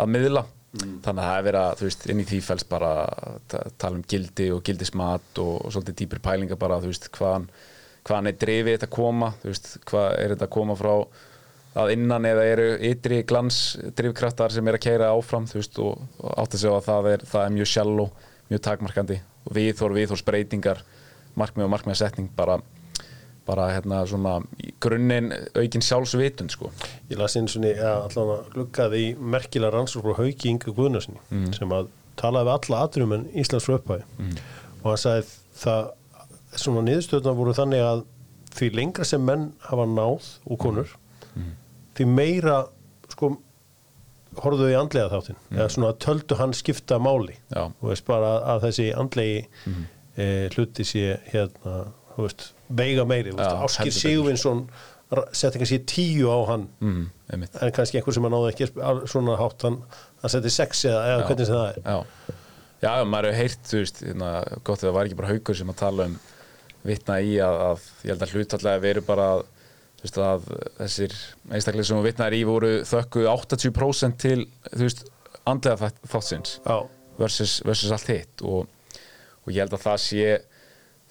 að miðla. Þannig að það er verið að þú veist inn í því fælst bara tala um gildi og gildismat og, og svolítið dýpir pælingar bara þú veist hvaðan, hvaðan er drifið þetta að koma þú veist hvað er þetta að koma frá að innan eða eru ytri glans drifkraftar sem er að keira áfram þú veist og, og átt að segja að það er, það er mjög sjálf mjög takmarkandi og viðþór breytingar markmið og markmiðasetning bara, bara hérna svona í grunninn aukin sjálfsvitund sko. Ég las svona, ja, allan að gluggaði í merkilega rannsók frá Hauki Inga Guðnarsinni sem að talaði við alla atrum en Íslands fröpæði og hann sagði það svona niðurstöðna voru þannig að því lengra sem menn hafa náð og konur því meira sko horfðu í andlega þáttinn. Eða svona töldu hann skipta máli. Já. og veist bara að, þessi andlegi e, hluti sé hérna, þú veist, veiga meiri betur. Sigurvinsson setti kannski tíu á hann. Mm, en kannski einhver sem ekki að sp- að- svona hátt hann, hann setti sex eða, eða hvernig sem það er. Já, já, já maður hefur heyrt, þú veist, hérna, gott að það var ekki bara haukur sem að tala um vitna í að, að ég held að hlutallega veru bara að, veist, að þessir einstaklega sem vitnaðir í voru þökku 80% til, þú veist, andlega þátt- þáttsins versus, versus allt hitt. Og, og ég held að það sé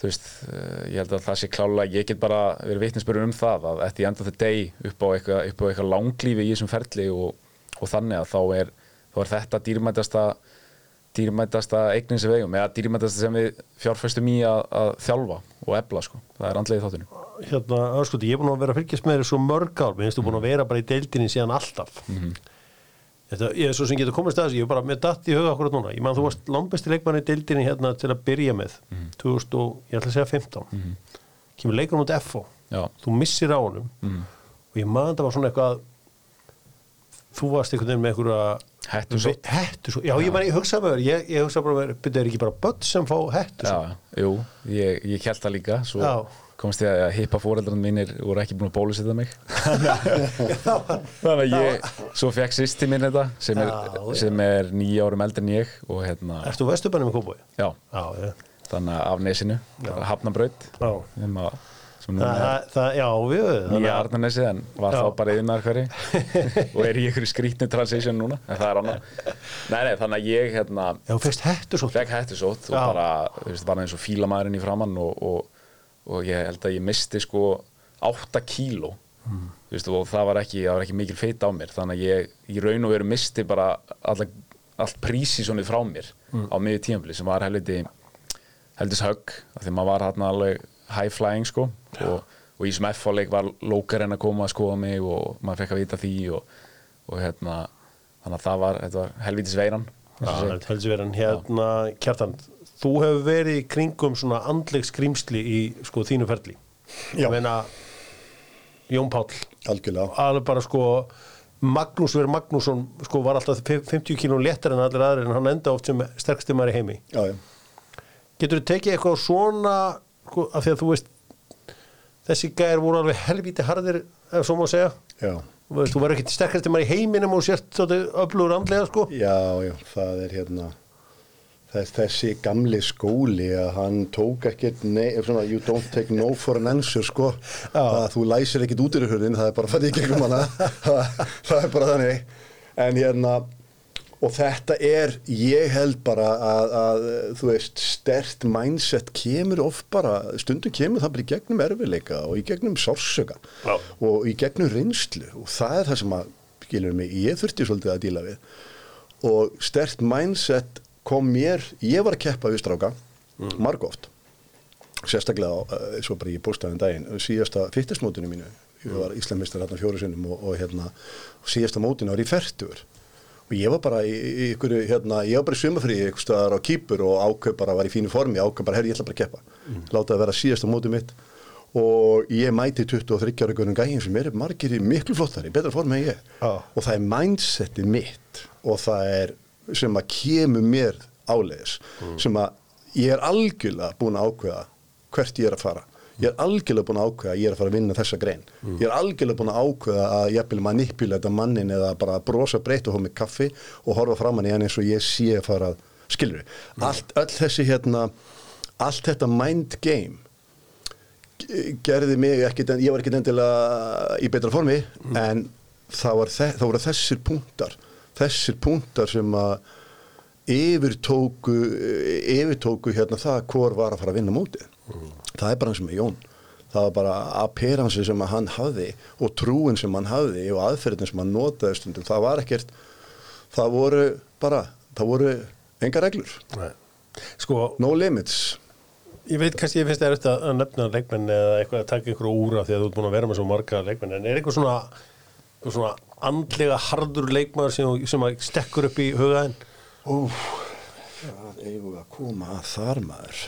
þú veist, eh, ég held að það sé klálega ég get bara verið vitnisbyrjun um það að eftir enda the day upp á eitthvað, eitthvað langlífi í þessum ferli og, og þannig að þá er, þá er þetta dýrmætasta dýrmætasta eignin sem við eigum eða dýrmætasta sem við fjárfæstum í að, að þjálfa og ebla sko, það er andlega í þáttunum. Hérna, öskuti, ég er búin að vera að fylgjast með þér svo mörg ár, minnst þú búin að vera bara í deildinni síðan alltaf Þetta, ég er svo sem getur komist að þessu, ég er bara með datt í huga akkurat núna, ég man þú varst langbesti leikmann í deildinni hérna til að byrja með 2000 og, ég ætla að segja 15 kemur leikur mútið FO Já, þú missir á honum. Og ég man það var svona eitthvað þú varst einhvern veginn með einhverja Hettusótt. Hettu svo, já, ég, man, ég hugsa með þér ég, ég hugsa bara með þér, byrja er ekki bara börn sem fá hettu svo Já, jú, ég, ég held það líka svo Já. Komst ég að hippa fóreldrarnir mínir voru ekki búin að bólusetja mig. [LAUGHS] Þannig að ég svo fekk sýsti minn þetta sem er, sem er nýja árum eldri en ég og hérna, Ertu vesturbænum í Kópói? já, þannig að af nesinu hafnabraut sem, að, nú Það, já, við nýja Arnarnesi en var Já. þá bara yfirnaður hverju [LAUGHS] og er í ykkur skrítni transition núna en það er annað. Nei, nei, þannig að ég hérna Já, fegst hettu svo fekk hættusótt og Já. bara, þú veist, var eins og fílamæðurinn í framann og, og, og ég held að ég misti sko 8 kíló. Mm. veist, og það var ekki, það var ekki mikil feit á mér. Þannig að ég í raun og veru misti bara allt prísísonið frá mér Mm. á miður tímafli sem var helviti heldis högg af því maður var hann alveg high flying sko. Og, og í F-leik var lókarinn að koma að skoða mig og maður fekk að vita því og, og hérna þannig að það var, var helvitis veiran heldur verið en hérna, Kjartan, þú hefur verið í kringum svona andleg skrýmsli í sko þínu ferli. Já. Ég meina, Jón algjörlega alveg bara sko, Magnús Verið Magnússon sko var alltaf 50 kílón léttar en allir aðrir en hann enda oft sem sterksti maður í heimi. já, já. Getur þú tekið eitthvað svona, sko, af því að þú veist, þessi gæðir voru alveg helvíti harðir, ef svo má segja. Já. Þú veist, þú verður ekki sterkasti maður í heiminum og sért öflugur andlega, sko. já, já, það er hérna þess, þessi gamli skóli að hann tók ekkert svona, you don't take no for an answer sko, að þú læsir ekkert út í hurðin, það er bara fætt í gegnum hana. Það, [LAUGHS] það er bara þannig. En hérna og þetta er, ég held bara að, að þú veist, stert mindset kemur oft bara stundum kemur það bara í gegnum erfileika og í gegnum sársöka Já. og í gegnum reynslu. Og það er það sem að, skilur mig, ég þurfti svolítið að díla við. Og stert mindset kom mér, ég var að keppa við stráka, mm. margóft sérstaklega, uh, svo bara ég bústaði um daginn, síðasta fittismótinu mínu ég var Íslandmistar hérna fjóru sinnum og, og hérna, síðasta mótinu var í fertur og ég var bara í, í ykkur, hérna, ég var bara í sumafríi ykkur staðar á kýpur og ákveð bara var í fínu formi, ákveð bara, herri, ég ætla bara að keppa mm. láta það vera síðasta mótið mitt og ég mæti 23 ára ykkur gæðin sem er margir í miklu flottari, betra formi en ég Já. og það er mindsetið mitt og það er sem að kemur mér áleiðis sem að ég er algjörlega búin að ákveða hvert ég er að fara. Ég er algjörlega búin að ákveða að ég er að fara að vinna þessa grein. Ég er algjörlega búin að ákveða að ég vil manipulata mannin eða bara brosa breytt og hóða með kaffi og horfa framann í hann eins og ég sé að fara að skilur allt, öll þessi hérna allt þetta mind game ge- gerði mig ekkit, ég var ekkit endilega í betra formi en það, var þe það voru þessir punktar þessir punktar sem að yfirtóku yfirtóku hérna það hvor var að fara að vinna mótið. Það er bara eins og með Jón. Það var bara appearansi sem að hann hafði og trúin sem hann hafði og aðferðin sem hann notaði stundum. Það var ekkert það voru bara, það voru enga reglur, Nei. Sko, no limits. Ég veit kannski ég finnst það eftir að nefna leikmenn eða eitthvað að taka ykkur úr af því að þú ert búin að vera með svo marga leikmenn en er eitthvað svona, svona andlega hardur leikmaður sem, sem að stekkur upp í hugaðin Úf, það eigum við að koma að þar maður.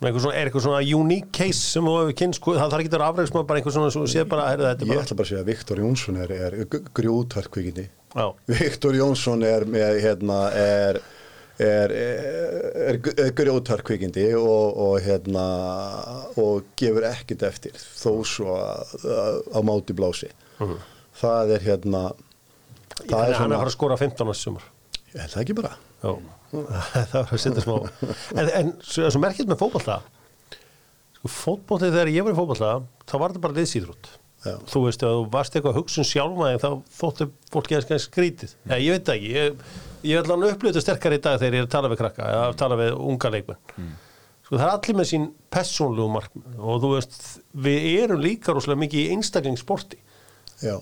Eitthvað svona, er eitthvað svona unique case sem þú hefur kynst, sko, það þarf ekki að vera afræðismað bara eitthvað svona, svo séð bara, heyrðu þetta er Ég bara ætla bara að segja að Viktor Jónsson er, er grjótverkvíkinni Já, Viktor Jónsson er með hérna er er, er, er grjótarkvikindi og, og hérna og gefur ekkit eftir þó svo að, að, á máti blási það er hérna það Þannig að er hann er að fara að skora 15 á þessu sumar. Er það ekki bara? Já, [LAUGHS] það var að setja smá En, en svo, svo merkjum með fótballta sko, fótballtið þegar ég var í fótballta þá var þetta bara liðsýðrútt Já. þú veist, ef þú varst eitthvað að hugsun sjálfa en þá þóttu fólki að skæða skrítið. Nei, ég veit ekki, ég, ég ætla að upplöta sterkar í dag þegar ég er að tala við krakka eða að tala við unga leikmenn. Sko, það er allir með sín persónlegu markmið. Og þú veist, við erum líka rosalega mikið í einstaklingssporti. Já.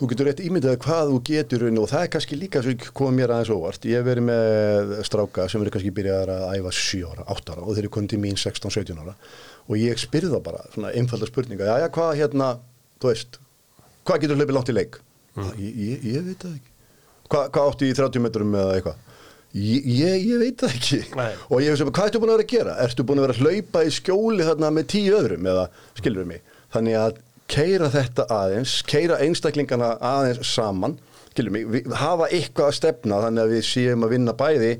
Þú getur rétt ímyndað hvað þú getur og það er kannski líka sem komið mér aðeins óvart. Ég hef verið með stráka sem eru kannski byrjaðar að æfa 7 ára, 8 ára og þeir eru komið til mín 16-17 ára og ég spyrði það bara, svona einfalda spurninga, já, já, hvað hérna, þú veist, hvað getur hlaupið langt í leik? Mm. Ég, ég, ég veit það ekki. Hva, hvað áttu í 30 metrum eða eitthvað? Ég, ég, veit það ekki. Nei. Og ég hef sem, hvað ertu búin að vera að gera? Ertu búin að vera að hlaupa í skjóli þarna með tíu öðrum eða skilur mig? Þannig að keira þetta aðeins, keira einstaklingana aðeins saman. Mig, við, hafa eitthvað að stefna þannig að við séum að vinna bæði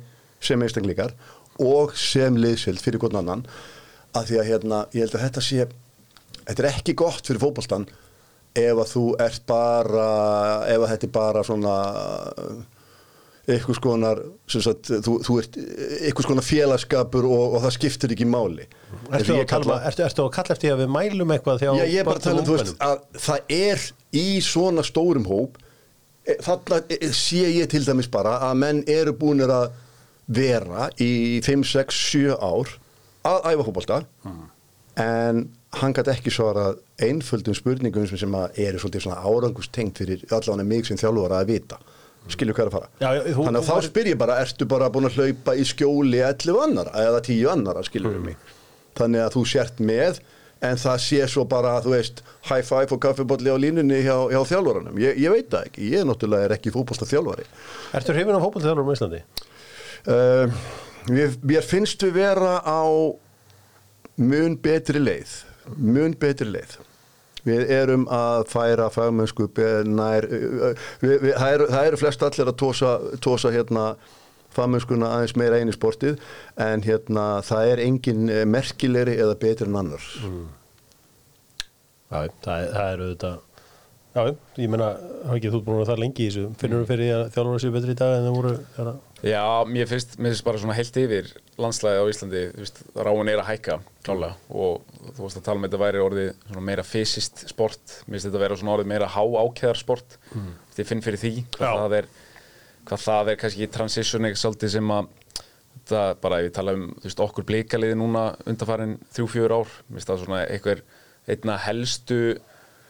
sem einstaklingar og sem liðsvild fyrir hvern annan. Að því að hérna, ég held að þetta sé þetta er ekki gott fyrir fótboltan ef að þú ert bara ef að þetta er bara svona eitthvað skonar sagt, þú, þú ert eitthvað skonar félagskapur og, og það skiptir ekki máli. Og að, kalla, kalla- ertu, ertu að kalla eftir að við mælum eitthvað Já, ég er bara að tala um, að það er í svona stórum hóp e, þarna e, sé ég til dæmis bara að menn eru búinir að vera í 5, 6, 7 ár að æfa fótbolta en hann gæti ekki svarað einföldum spurningum sem, eru svolítið svona árangustengt fyrir allan mig sem þjálfur að vita skilju hvað er að fara. Já, þú- þannig að þá væri- spyr ég bara, ertu bara búin að hlaupa í skjóli 11 annara eða 10 annara skilur Mm. mig? Þannig að þú sért með en það sé svo bara, þú veist high five og kaffibolli á línunni hjá, hjá þjálfaranum, ég, ég veit það ekki. Ég náttúrulega er ekki fótbolsta þjálfari Ertu hrifin af fótboltaþjálfurum á Íslandi? uh, mér, mér finnst við vera á mun betri leið. Mun betri leið við erum að færa fagmennsku nær uh, við, við, það, eru, það eru flest allir að tósa, tósa hérna fagmennskuna aðeins meira einu sportið en hérna það er engin eh, merkilegri eða betri en annar. Já, það, er- það er auðvitað Já, ég meina, hafa ekki þú búin að vera það lengi í þessu. Finnur þú fyrir því að þjálfur séu betri í dag en það voru að Já, mér finnst, mér finnst bara svona heilt yfir landslæði á Íslandi, þú veist, ráin er að hækka klálega og þú veist að tala um þetta væri orðið meira fysiskt sport mér finnst þetta að vera svona orðið meira há ákjæðar sport mm. ég finn fyrir því hvað Já. það er, hvað það er kannski transition ekki svolítið sem að þetta bara ef ég tala um, þú veist, okkur blíkaliði núna undanfarin þrjú-fjör ár mér finnst það svona einhver einna helstu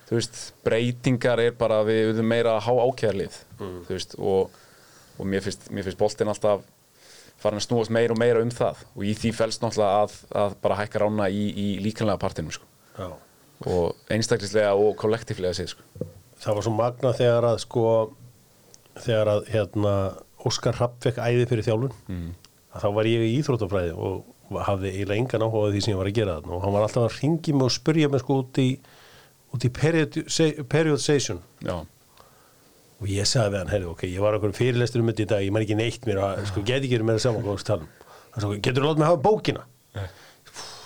þú veist, breytingar er bara við erum meira há ákjæðarlið þú veist, og, og mér finnst, mér finnst farin að snúast meira og meira um það og í því fælst náttúrulega að, að bara hækka rána í, í líkanlega partinu sko. Og einstaklislega og kollektíflega séð sko. það var svo magna þegar að sko þegar að hérna Óskar Rapp fekk æði fyrir þjálfun Mm. að þá var ég í íþróttafræði og hafði eiginlega engan áhuga á því sem ég var að gera þarna og hann var alltaf að ringi mig og spurja mig sko út í út í period, periodization Já, og ég sagði við hann, heyrðu, ok, ég var okkur fyrirlestur um þetta í dag, ég man ekki neitt mér að, sko, get ekki verið meira saman hvað við talum hann sagði, getur þú látt mig hafa bókina?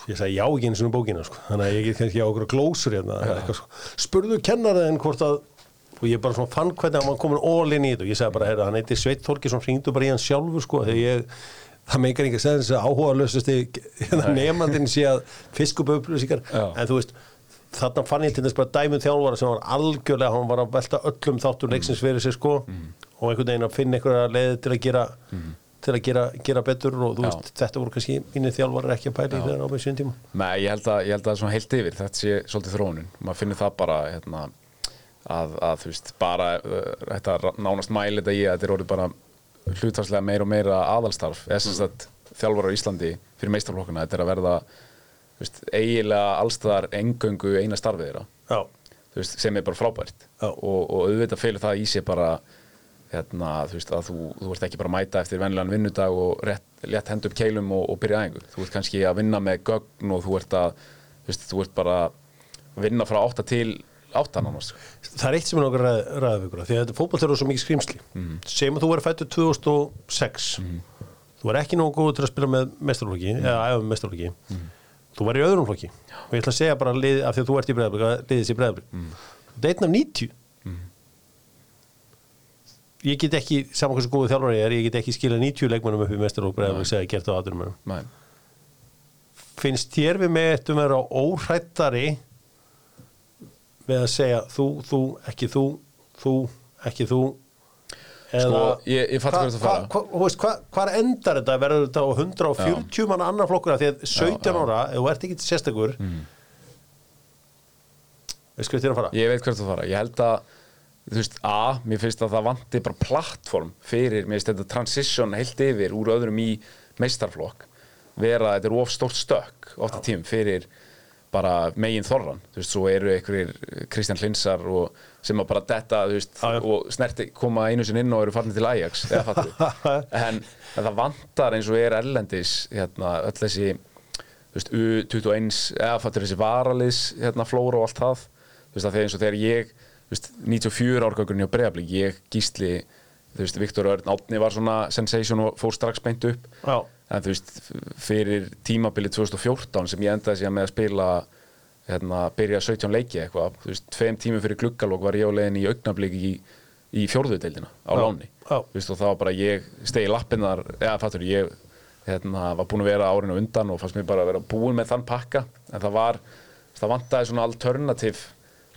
Ég sagði, já, ekki einu svona bókina sko. þannig að ég get kannski á okkur glósur hérna, sko. spurðu kennaraðin hvort að og ég bara svona fann hvernig hann var komin all in í þetta og ég sagði bara, heyrðu, hann heiti Sveit Þorkisson hringdu bara í hann sjálfur, sko, þegar ég það meikar ekki að segja þess að áhuga lösasti nefnandinn [LAUGHS] sé að fiskup upplýsingar, en þú veist þarna fann ég til þess bara dæmum þjálfara sem var algjörlega, hann var að velta öllum þáttur leiksins fyrir sig sko. Og einhvern veginn að finna einhverja leið til að gera til að gera, gera betur og þú Já. veist, þetta voru kannski mínir þjálfarar ekki að pæla í þegar á mig síðan tíma. Nei, ég held að, ég held að svona heilt yfir. Þetta sé svolítið þróunin, maður finnur það bara hérna, að, að þú veist bara uh, þetta nánast mæli þetta í að þetta er orðið bara hlutvarslega meira og meira aðalstarf. Eða sem sagt þjálfar á Íslandi fyrir meistarflokkuna, þetta er að verða veist, eiginlega allstaðar engöngu eina starfið þeirra. Veist, sem er bara frábært. Og, og auðvitað felur það í sig bara hérna, þú veist, að þú, þú ert ekki bara að mæta eftir vennilegan vinnudag og rétt, létt hend upp keilum og, og byrja aðeingu þú ert kannski að vinna með gögn og þú ert að þú veist, þú ert bara að vinna frá átta til átta nánast sko. það er eitt sem er okkur ræð, ræðvíkur því að þetta fótboll er svo mikið skrýmsli Mhm. sem að þú verður fættur 2006 þú verður ekki nógu góð til að spila með æfa með mestarflokki þú verður í öðrum flokki. Og ég ætla að segja bara lið, af því að þú ert í breiðablik að liðið sér breiðablik. Þetta er einn af 90 ég get ekki, saman hversu góðu þjálfari ég er, ég get ekki skila 90 leikmennum upp í mestarflokk breiðablik segja gert á aðurum finnst þér við með þetta vera óhrættari við að segja þú, þú, ekki þú þú, ekki þú Sko, ég- ég Hva- hvert þú fara. hva- hva- veist, hva- hvar endar þetta verður þetta á 140 manna annar flokkur af því að 17 Já, já. ára, ef þú ert ekki sérstakur mm. veist þér að fara Ég veit hvert þú fara, ég held að þú veist, A, mér finnst að það vanti bara plattform fyrir, mér finnst þetta transition heilt yfir úr öðrum í meistarflokk vera, þetta er of stórt stökk ofta tím fyrir bara megin þorran, þú veist, svo eru einhverjir Kristján Hlinsar og sem að bara detta, veist, já. og snerti koma einu sinni inn og eru farin til Ajax [LAUGHS] en, en það vantar eins og er erlendis hérna, öll þessi veist, U21 eða fattur þessi varaliðs hérna, flóra og allt það veist, þegar þegar ég þú veist, 94 árgangurinn hjá Breiðablík ég gísli, Viktor Örn Átni var svona sensation og fór strax beint upp Já. en þú veist, fyrir tímabilið 2014 sem ég endaði síðan með að spila hérna, byrja 17 leiki eitthvað, þú veist, tveim tímum fyrir gluggalók var ég á leiðin í augnablík í, í fjórðudeildina á Já. láni Já. Þú veist, og það var bara ég stegi lappinnar, eða fattur ég hérna, var búin að vera árinu undan og fannst mér bara að vera búin með þann pakka en það var, það vantaði svona alternativ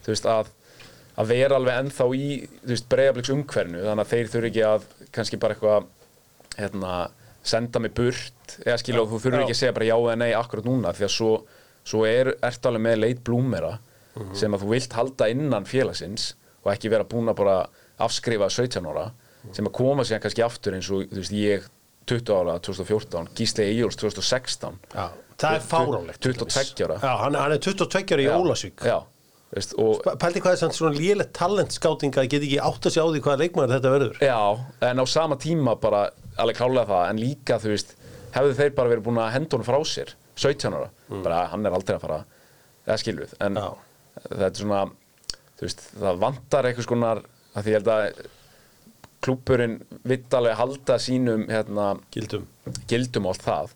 þú veist, að að vera alveg ennþá í þú veist, breyðabliks umhvernu, þannig að þeir þurfi ekki að kannski bara eitthvað hérna, senda mig burt eða skilja þú þurfi Já. ekki að segja bara já eða nei akkurat núna, því að svo, svo er, ertu alveg með leit blúmera Mhm. sem að þú vilt halda innan félagsins og ekki vera búin að bara afskrifa 17 ára Mhm. sem að koma síðan kannski aftur eins og þú veist, ég 20 ára 2014, Gísli Egil's 2016 Já, það er fáránlegt 22 ára. Já, hann, hann er 22 ára í Ólasvík já, veist, Pældi hvað er samt svona lélegt talentskáting að geta ekki átt að sjá því hvaða leikmaður þetta verður Já, en á sama tíma bara alveg klálega það, en líka þú veist hefðu þeir bara verið búin að henda honum frá sér 17 ára, bara hann er aldrei að fara. Eða skiljuð, en Já. þetta er svona þú veist, það vantar eitthvað skonar að því ég held að klúburinn vitt alveg halda sínum hérna, Gildum. gildum allt það.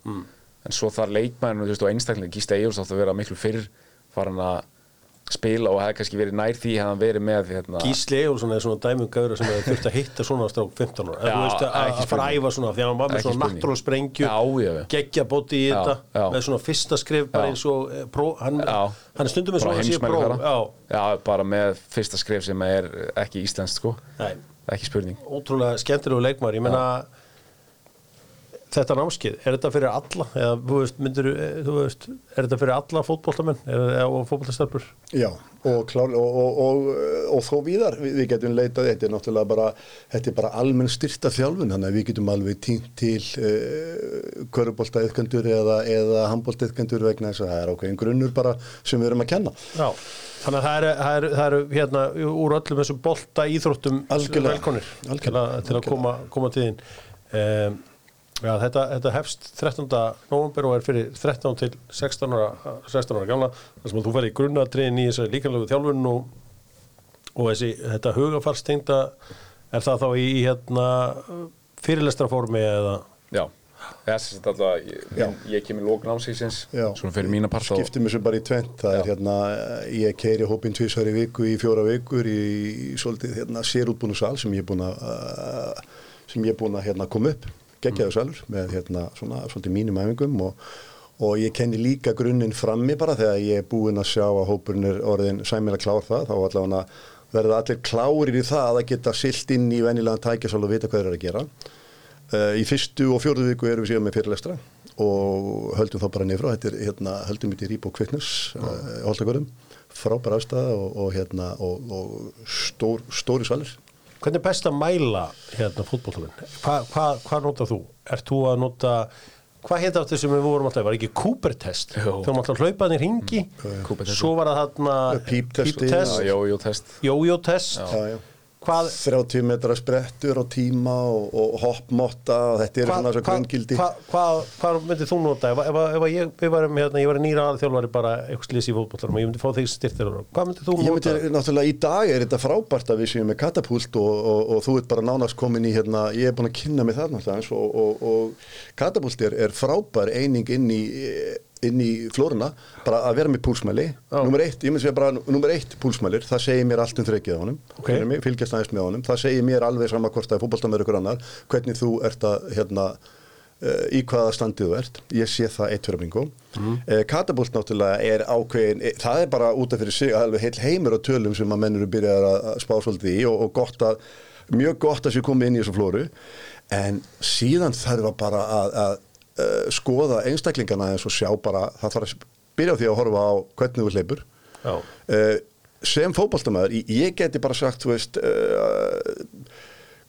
En svo þar leikmæðinu, þú veist, og einstaklega Gísta Eyjurs átt að vera miklu fyrr farin að spila og hefði kannski verið nær því hefði hann verið með hérna, Gísli Egilson er svona dæmum gauður sem hefur þurft að hitta svona strák 15 ára. Að, ekki að fara að spurning. æfa svona því að hann var með svona náttúrulega sprengju geggja bóti í þetta með svona fyrsta skrif bara eins og eh, pró, hann, er stundum með svona Já, bara með fyrsta skrif sem er ekki íslenskt sko. Ekki spurning. Ótrúlega skemmtilegu leikmaður ég meina þetta námskið, er þetta fyrir alla? Eða veist, myndir, þú veist er þetta fyrir alla fótbollamenn eða og fótbollastarpur Já, og, klár, og, og, og, og þó víðar, við, við getum leitað, þetta er náttúrulega bara, þetta er bara almenn styrta þjálfun, þannig að við getum alveg tínt til uh, körubólta yfkandur eða, eða handbólta yfkandur vegna þess að það er ákveðin grunnur bara sem við erum að kenna. Já, þannig að það eru, eru, það eru hérna úr öllum þessum bolta íþróttum velkonir til að, til að koma, koma til þín. Um, Já, þetta, þetta hefst 13. november og er fyrir 13 til 16 ára, 16 ára gamla þar sem að þú ferði í grunnatriðin í þessari líkanlegu þjálfun og, og þessi, þetta hugafarstengda er það þá í hérna fyrirlestraformi eða Já, þess að alltaf ég, Já. ég kemur lók námsíksins Já. svona fyrir mína part Skiptum þessu bara í tvent, það er hérna, ég keiri hópin tvisar í viku í fjóra vikur í, í svolítið hérna sérútbúnu sal sem ég er búin að, sem ég er búin að hérna koma upp, geggjaðu salur með hérna svona svolítið mínum æfingum og, og ég kenni líka grunninn frammi bara þegar ég er búin að sjá að hópurinn er orðin sæmilega klár það, þá allavega verða allir klárir í það að geta silt inn í venjulegan tækjasal og vita hvað þeir eru að gera. Uh, í fyrstu og fjórðu viku erum við síðan með fyrirlestra og höldum þá bara nefra þetta er hérna, höldum þetta í Rýbó Kviknus uh, frábæra aðstæða og, og hérna og, og stór, stóri svalir Hvernig er best að mæla hérna fótbollamenn? Hvað hva, hva notar þú? Ert þú að nota, hvað heit aftur sem við vorum alltaf, var ekki Cooper-test? Þegar maður alltaf hlaupaðin í ringi, svo var það þarna Píptesti, píptest, Já, jó, jó, test jójó-test, já, já. Hvað, 30 metra sprettur á tíma og, og hoppmotta og þetta eru svona hvað, þessar hvað, myndir þú nota? Ef, ef, ef að ég, varum hérna, ég var nýra aðþjálfari bara eitthvað slýs í fótbollarum og ég myndi fá þig styrtir hvað myndir þú Ég nota? myndi, náttúrulega í dag er þetta frábært að við séum með katapult og, og, og þú ert bara nánast komin í hérna, ég er búin að kynna mig það náttúrulega og, og, og katapult er, er frábær eining inn í, inn í flóruna, bara að vera með púlsmæli. Nummer eitt, ég myndi segja bara nummer eitt púlsmælir, það segir mér allt um þreikið á honum. Ok. fyrir mig, fylgjast aðeins með honum, það segir mér alveg sama hvort það er fótboltamöður ykkur annar, hvernig þú ert að hérna uh, í hvaða standið þú ert, ég sé það eitt fyrir bingo mm. Katapult náttúrulega er ákveðin, e, það er bara út af fyrir sig alveg heil heimur á tölum sem að menn eru byrjað að að spá svolítið í og, og gott að, mjög gott að uh, skoða einstaklingana eins og sjá bara, það þarf að byrja á því að horfa á hvernig þú hleypur. Uh, sem fótboltamæður, ég geti bara sagt, þú veist uh,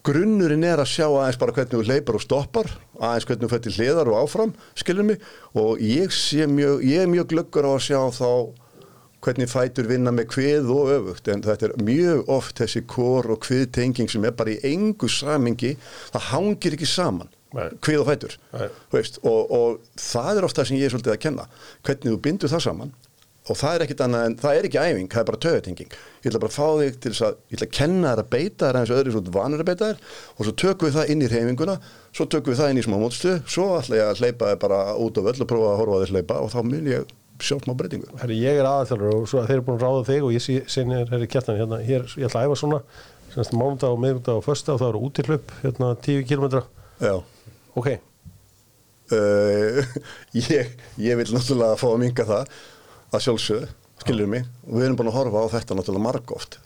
grunnurinn er að sjá aðeins bara hvernig þú hleypar og stoppar, aðeins hvernig þú fættir hliðar og áfram, skilur mig? Og ég, sé mjög, ég er mjög glöggur á að sjá þá hvernig fætur vinna með kvið og öfugt en þetta er mjög oft þessi kor og kviðtenging sem er bara í engu samingi, það hangir ekki saman Kvið og fætur. Og, og það er ofta það sem ég er svolítið að kenna. Hvernig þú bindur það saman og það er ekkit annað en, það er ekki æfing, það er bara töðutenging ég ætla bara að fá þig til þess að ég ætla að kenna þér að beita þér eins og öðru svo vanur að beita þér og svo tökum við það inn í reyfinguna svo tökum við það inn í smá mótstu svo ætla ég að hleypa þér bara út á völl og prófa að horfa þér hleypa og þá mun ég sjá smá breytingu. Herri, ég er aðalþjálfur og þeir eru búin að ráða þig og ég þér, herri, kjartan, hérna, hér, ég ætla að æfa svona, semst mánudag og miðvikudag og fösta og það eru útihlaup, hérna, 10 km. Ok, uh, [LAUGHS] ég, ég vil náttúrulega fá að minga það að sjálfsögðu, skilur mig. Og við erum búin að horfa á þetta náttúrulega margóft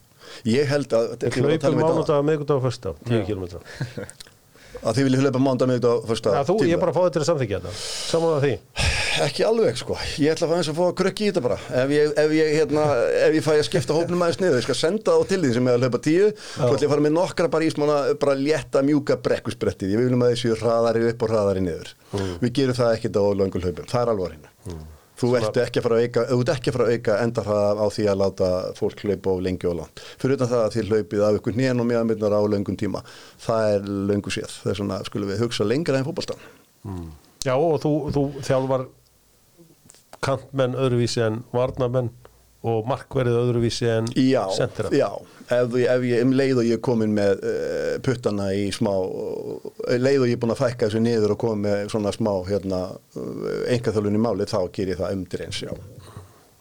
ég held að, við hlaupum um þetta- mánudag, miðvikudag og fösta, 10 km. að þið viljið hlaupa mánda með þetta á fyrsta Já, þú, ég er bara að fá þetta til að samþykja þetta, saman að því. Ekki alveg sko, ég ætla að fá eins að fá að krökki í þetta bara. Ef ég, ef ég, hérna, ef ég fæ að skipta hópnum aðeins niður, ég skal senda það á til því sem er að hlaupa tíu, svo ætla ég að fara með nokkra bara í smána, bara létta mjúka brekkusbrettið ég viljum að þessu hraðari upp og hraðari niður. Við gerum það ekkert á löngul hlaupum. Það er alvar hérna þú ert ekki að fara að auka, ekki að fara að auka endarhraða á því að láta fólk hlaupa á lengi og langt. Fyrir utan það að þið hlaupið af ykkur nén og meðanmyndunar á löngum tíma. Það er löngu séð, það er svona skulum við hugsa lengra en fótballstan Já, og þú, þú þjálfar kantmenn öðruvísi en varnamenn og markverðið öðruvísi en Já, sentera. já ef, ég- ef ég um leið og ég er komin með uh, puttana í smá uh, leið og ég er búin að fækka þessu niður og komin með svona smá hérna, uh, engaþjálfun í máli þá ger ég það umdir eins, já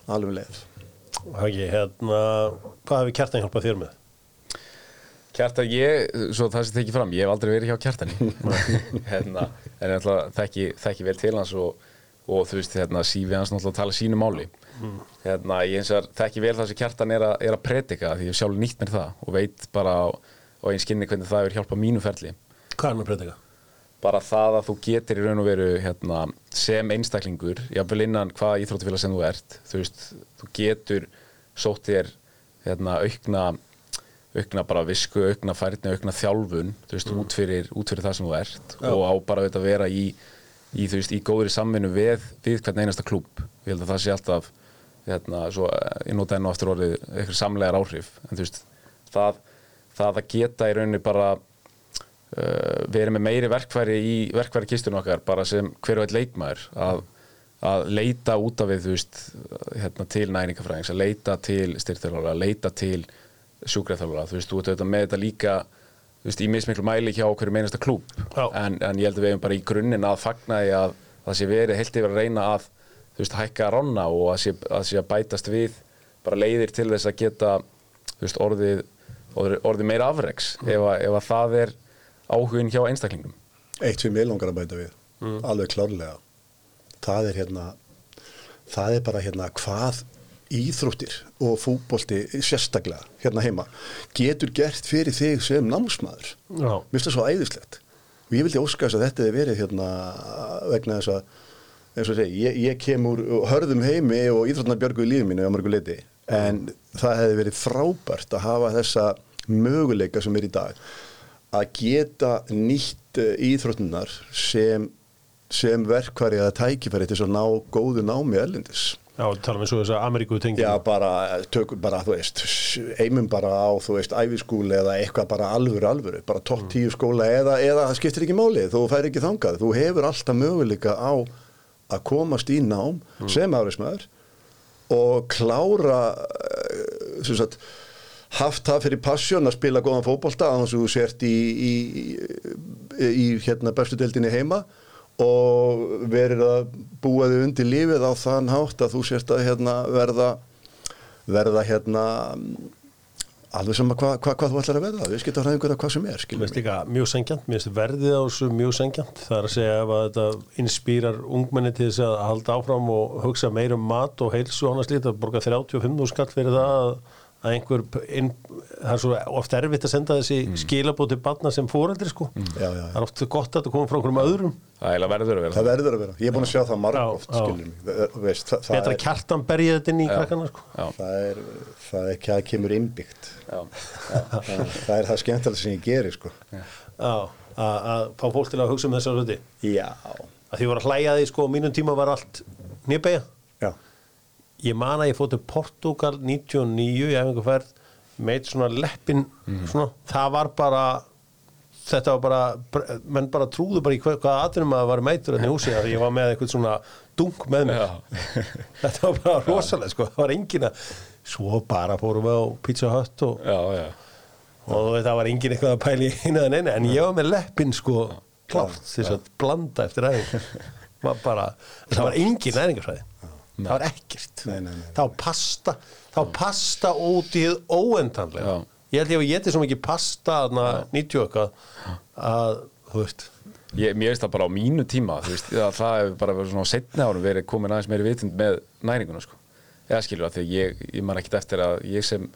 alveg um leið Hagi, hérna, hvað hefur kjartan hjálpað þér með? Kjartan, ég, svo það sem tekið fram, ég hef aldrei verið hjá Kjartani [LAUGHS] hérna, en ég ætla þekki, þekki vel til hans og, og þú veist, hérna, sífi hans náttúrulega tala sínu máli. Hérna, ég eins og þekki vel það sem Kjartan er, að- er að predika því ég sjálf nýtt mér það og veit bara á, á einn skinni hvernig það hefur hjálpað mínu ferli. Hvað er að predika? bara það að þú getur í raun og veru hérna, sem einstaklingur jafnvel innan hvaða íþróttufélag sem þú ert þú veist, þú getur sótt þér hérna, aukna aukna bara visku, aukna færni aukna þjálfun, þú veist, út, fyrir, út fyrir það sem þú ert og á bara að vera í, í, veist, í góðri samvinnu við, við hvern einasta klúb ég held að það sé alltaf hérna, nota enn og aftur orðið eitthvað samlegar áhrif, en veist það, það að geta í rauninni bara uh, erum með meiri verkfæri í verkfæri kistunum okkar bara sem hver og einn leikmaður að, að leita út af við veist, hérna, til næningafræðings að leita til styrþjálfara, að leita til sjúkræðþjálfara, þú veist, þú ert auðvitað með þetta líka veist, í mismiklu mæli hjá hverju meinasta klúb Já. en, en ég held að við hefum bara í grunninn að fagna því að það sé verið heilt yfir að reyna að þú veist, hækka ronna og að sé að, sé að bætast við bara leiðir til þess að geta veist, orðið, orðið, orðið meira afreks ef, að, ef að það er áhugin hjá einstaklingum Eitt sem ég langar að bæta við, alveg klárlega það er hérna það er bara hérna hvað íþróttir og fútbolti sérstaklega hérna heima getur gert fyrir þig sem námsmaður. Já. mér finnst það svo æðislegt. Og ég vildi óska þess að þetta hefði verið hérna vegna þess að segi, ég, ég kem úr hörðum heimi og íþrótnar björgu í lífið mínu á mörgu leiti en það hefði verið frábært að hafa þessa möguleika sem er í dag að geta nýtt eh, íþróttunar sem, sem verkværi eða tækifæri til að ná góðu námi erlendis Já, tala með svo þess að Ameríku tengi. Já, bara, tökum bara, þú veist, eimum bara á, þú veist, æfiskúli eða eitthvað bara alvöru, alvöru, bara topp tíu skóla eða, eða það skiptir ekki máli, þú fær ekki þangað, þú hefur alltaf möguleika á að komast í nám sem áriðsmaður og klára, eh, sem sagt, haft það fyrir passjón að spila góðan fótbolta að þú sért í, í, í, í hérna bestu deildinni heima og verið að búa þig undir lífið á þann hátt að þú sért að hérna, verða verða hérna alveg sama hvað hva, hva þú ætlar að verða við hræðingur að hvað sem er líka mjög sengjant, mér finnst verðið á þessu mjög sengjant. Það er að segja ef að þetta inspýrar ungmenni til þess að halda áfram og hugsa meira um mat og heilsu og annars lítið að borga 35 skall fyrir það að, að einhver, inn, það er svo oft erfitt að senda þessi mm. skilabóð til barna sem fóreldri sko. Já, já, já. Það er oft gott að þetta koma frá einhverjum öðrum. það er verður að vera það verður að vera, ég er búin að sjá það marg Já, oft já. skilur mig, Þa- veist, það, það, Betra er, kjartan berja þetta inn í krakkana sko. Það er það er ekki að það kemur innbyggt Já. það, [LAUGHS] það er það skemmtilega sem ég geri sko. Já, að, að fá fólk til að hugsa um þessar hluti. já, Að því voru að hlæja því sko, mínum tíma var allt nýrbegja. Já ég man að ég fótt til Portugal 99 í æfingu ferð með svona leppin svona, það var bara þetta var bara, menn bara trúðu bara í hvað, hvaða atvinnum að var meitur enn í húsi ég var með eitthvað svona dunk með mér. Já. [LAUGHS] þetta var bara rosalega sko. Það var engin að svo bara fórum við á Pizza Hut og, já, já, og það var engin eitthvað að pæli einu eða neina en ég var með leppin sko klátt þess að blanda eftir aðeins [LAUGHS] var bara, það var engin næringarsvæði það var ekkert. Nei, nei, nei. þá pasta þá pasta út í þið óendanlega. Ég held ég að ég geti svo mikið pasta þarna 90 eitthvað að þú veist. Ég, mér veist það bara á mínu tíma veist, að það hefur bara verið svona á setni árum verið komin aðeins meiri vitund með næringuna sko. eða skilur að þegar ég, ég man ekkit eftir að ég sem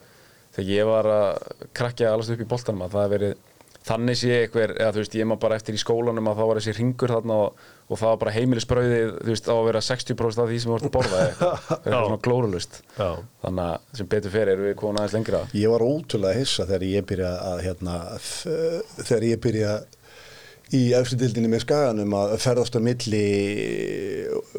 þegar ég var að krakja allast upp í boltanum að það hefur verið þannig sé eitthvað, eða þú veist, ég man bara eftir í skólanum að það var þessi ringur þarna og, og það var bara heimilisbrauðið, þú veist, á að vera 60% af því sem við vortum að borða eða eitthvað, [LAUGHS] svona glórulust Já. þannig að sem betur fer erum við komin aðeins lengra. Ég var ótrúlega hissa þegar ég byrja að hérna, þegar ég byrja í efstudildinni með skaganum að ferðast á milli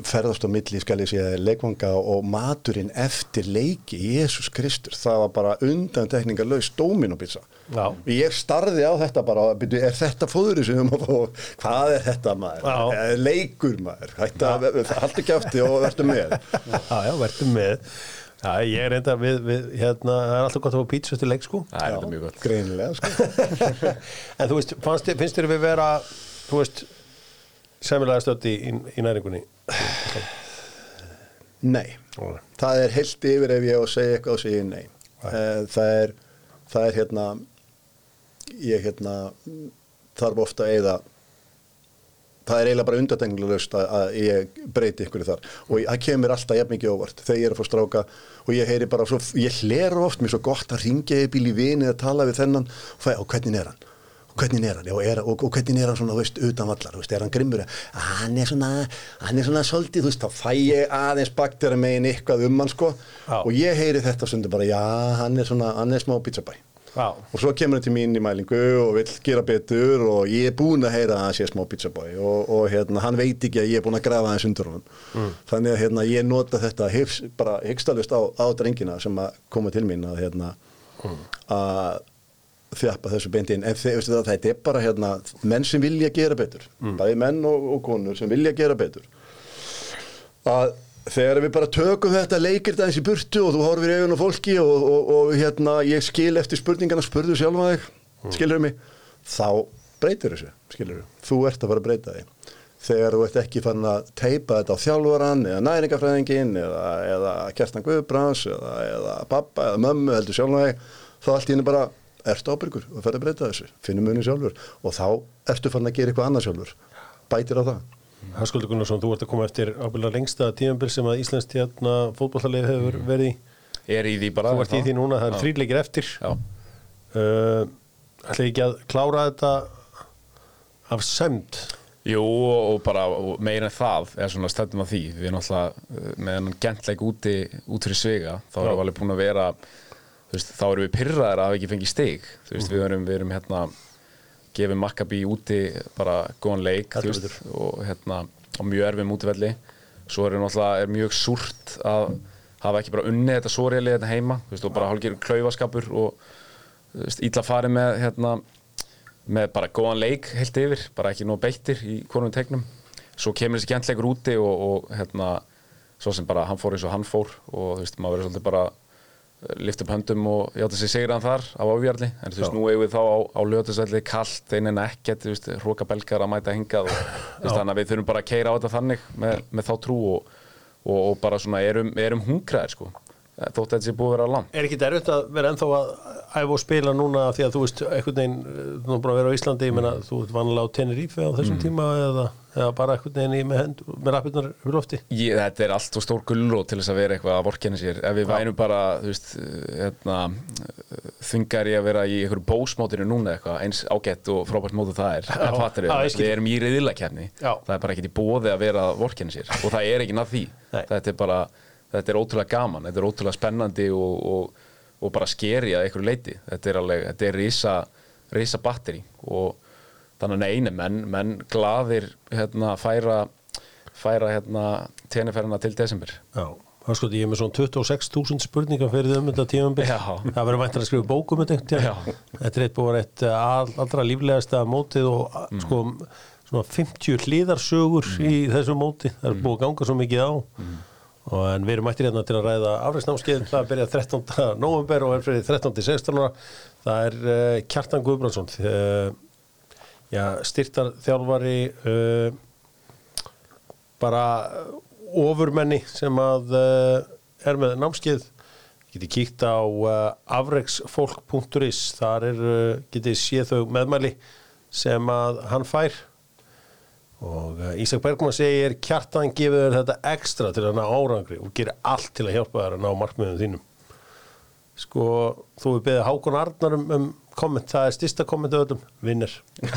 ferðast á milli skal ég segja leikvanga og maturinn eftir leiki Jésús Kristur, það var bara undan tekningarlaus dóminopizza Já. ég starði á þetta bara er þetta fóðurinn sem við erum að fá? Hvað er þetta maður, Já. Leikur maður? Ekki afti og verður með. Já, já, verðum með. Já, ég er enda við, við hérna, það er alltaf gott að fá pítsu eftir leik sko. Það er þetta mjög gott. Greinilega sko. [LAUGHS] En þú veist, þér- finnst þér við vera þú veist semilega stödd í, í, í næringunni. Nei, það er heilt yfir ef ég á að segja eitthvað og segja nei. Eh, Það er, það er hérna, ég hérna þarf ofta að eyða, það er eiginlega bara undatenglulegst að, að ég breyti ykkur þar. Og það kemur alltaf jafn mikið óvart þegar ég er að fá stráka og ég heyri bara svo, ég hlera oft mér svo gott að ringja í bíl í vini að tala við þennan og fæ, og hvernig er hann? Hvernig er hann, já, er, og, og hvernig er hann svona, þú veist, utan vallar, þú veist, er hann grimmur? Hann er svona, hann er svona svolítið, þú veist, þá fæ ég aðeins baktera megin eitthvað um hann, sko. Já. og ég heyri þetta stundum bara, já, hann er svona hann er smá pizzabæ og svo kemur hann til mín í mælingu og vill gera betur og ég er búinn að heyra að hann sé smá pizzabæ og, og hérna, hann veit ekki að ég er búinn að grafa hans undur honum. Þannig að hérna, ég nota þetta hifs, bara hyggstælust á, á drengina sem að koma til mín að hérna, að þjappa þessu beint inn. En það, þetta er bara hérna, menn sem vilja gera betur. Bæði menn og, og konur sem vilja gera betur. Að þegar við bara tökum þetta leikir þetta eins í burtu og þú horfir í augun á fólki og, og, og hérna ég skil eftir spurningana spurðu sjálfa þig, skilur mig þá breytir þessu, skilur þú ert að fara að breyta þig þegar þú ert ekki fann að teipa þetta á þjálfaran eða næringafræðingin eða, eða Kerstan Guðbrans eða, eða pappa eða mömmu heldur sjálfa þig þá allt í henni bara ertu ábyrgur og ferð að breyta þessu, finnum munið sjálfur. Og þá ertu fann að gera eitthvað annað sjálfur. Bætir á það. Höskuldur Gunnarsson, þú ert að koma eftir ábyrðlega lengsta tímabil sem að Íslands hérna fótballtalið hefur verið í. Er í því bara þú ert í því núna, það er þrýleikir eftir. Já. uh, ætla ekki að klára þetta af sömd Jú og bara og meira en það er svona stættum að því. Við erum alltaf með hennan gentleik úti út fyrir svega þá erum við alveg búin að vera veist, þá erum við pyrraðir að hafa ekki fengið stig. Veist, við erum, við erum hérna gefið Maccabi úti bara góðan leik veist, og hérna á mjög erfum útivelli. Svo er er mjög súrt að hafa ekki bara unnið þetta reyli þetta heima og bara hálfgerð klaufaskapur og illa farið með hérna með bara góðan leik heilt yfir, bara ekki nóg beittir í hvornum tegnum. Svo kemur þessi gentleikur úti og, og hérna, svo sem bara hann fór eins og hann fór og þú veist, maður verður svolítið bara lift upp höndum og játa sig sigran þar á ávíjarli, en þú veist, nú eigum við þá á, á löðusvelli kallt, einin ekkert þú veist, hróka belgar að mæta hingað og [LAUGHS] veist, þannig að við þurfum bara að keira á þetta þannig með, með þá trú og, og, og bara svona erum, erum hungraðir sko, þótt að þetta sé búið að vera langt. Er ekki erfitt að vera ennþá að æfa og spila núna því að þú veist einhvern veginn, uh, þú er búin að vera á Íslandi ég meina, þú ert vanlega á Tenerife á þessum tíma eða, eða bara veginn í með, með rappirnar fyrir lofti? Ég, þetta er allt og stór gullrót til þess að vera eitthvað að vorkenni sér. Ef við værum bara hérna, þungar í að vera í einhverju bósmótinu núna eitthvað eins ágætt og frábært mótu það er Já, fattir já, ég við, erum í riðilakefni það er bara ekkert í bóði að vera að vorkenni sér og það er ekki nað því. Þetta er bara, þetta er ótrúlega gaman þetta er ótrúlega spennandi og, og, og bara skeri að einhverju leiti þetta er alveg, þetta er risa, risa batteri og þannig að neina menn, menn glaðir hérna færa færa hérna tenniferðina til desember Já, það sko, ég er með svona 26.000 spurningar fyrir þau um þetta Já. það verður væntanlega að skrifa bókum um þetta Já. þetta er eitt búið eitt all, allra líflegasta mótið og Mm. sko, svona 50 hliðarsögur í þessu móti, það er búið að ganga svo mikið á og en við erum mættir hérna til að ræða afræðsnámskeiðin, það byrja 13. november og er fyrir 13. 16. ára. það er uh, Kjartan Guðbrandsson uh, já, styrtar þjálfari uh, bara ofurmenni sem að uh, er með námskeið. Getið kíkt á uh, afreiksfólk.is þar er, getið séð þau meðmæli sem að hann fær. Og Ísak Bergman segir kjartan gefur þér þetta ekstra til að ná árangri og gerir allt til að hjálpa þér að ná markmiðum þínum. Sko, þú er beðið Hákon Arnar um, um komment, það er styrsta komment öllum, vinnir. [LAUGHS]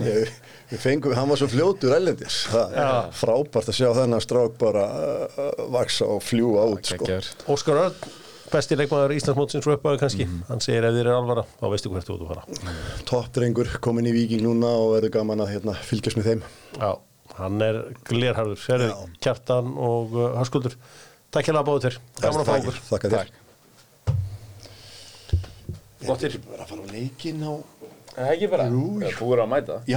Við fengum, hann var svo fljótur ellendis, það er frábært að sjá þennan strák bara uh, vaksa og fljúa út sko. Óskar Örn, besti leikmaður Íslandsmótsins og uppáðu kannski, hann segir ef þér er alvara þá veistu hvert þú ert að fara. Toppdrengur komin í Víking núna og verður gaman að hérna, fylgjast með þeim. Já, hann er glerharður, sérðu Já. kjartan og uh, Höskuldur. Takk hérna að báðu þér, gaman að fá okkur Þakka þér Flottir. Bara að fara á leikinn á Það er ekki bara, Jú. þú er að mæta Já,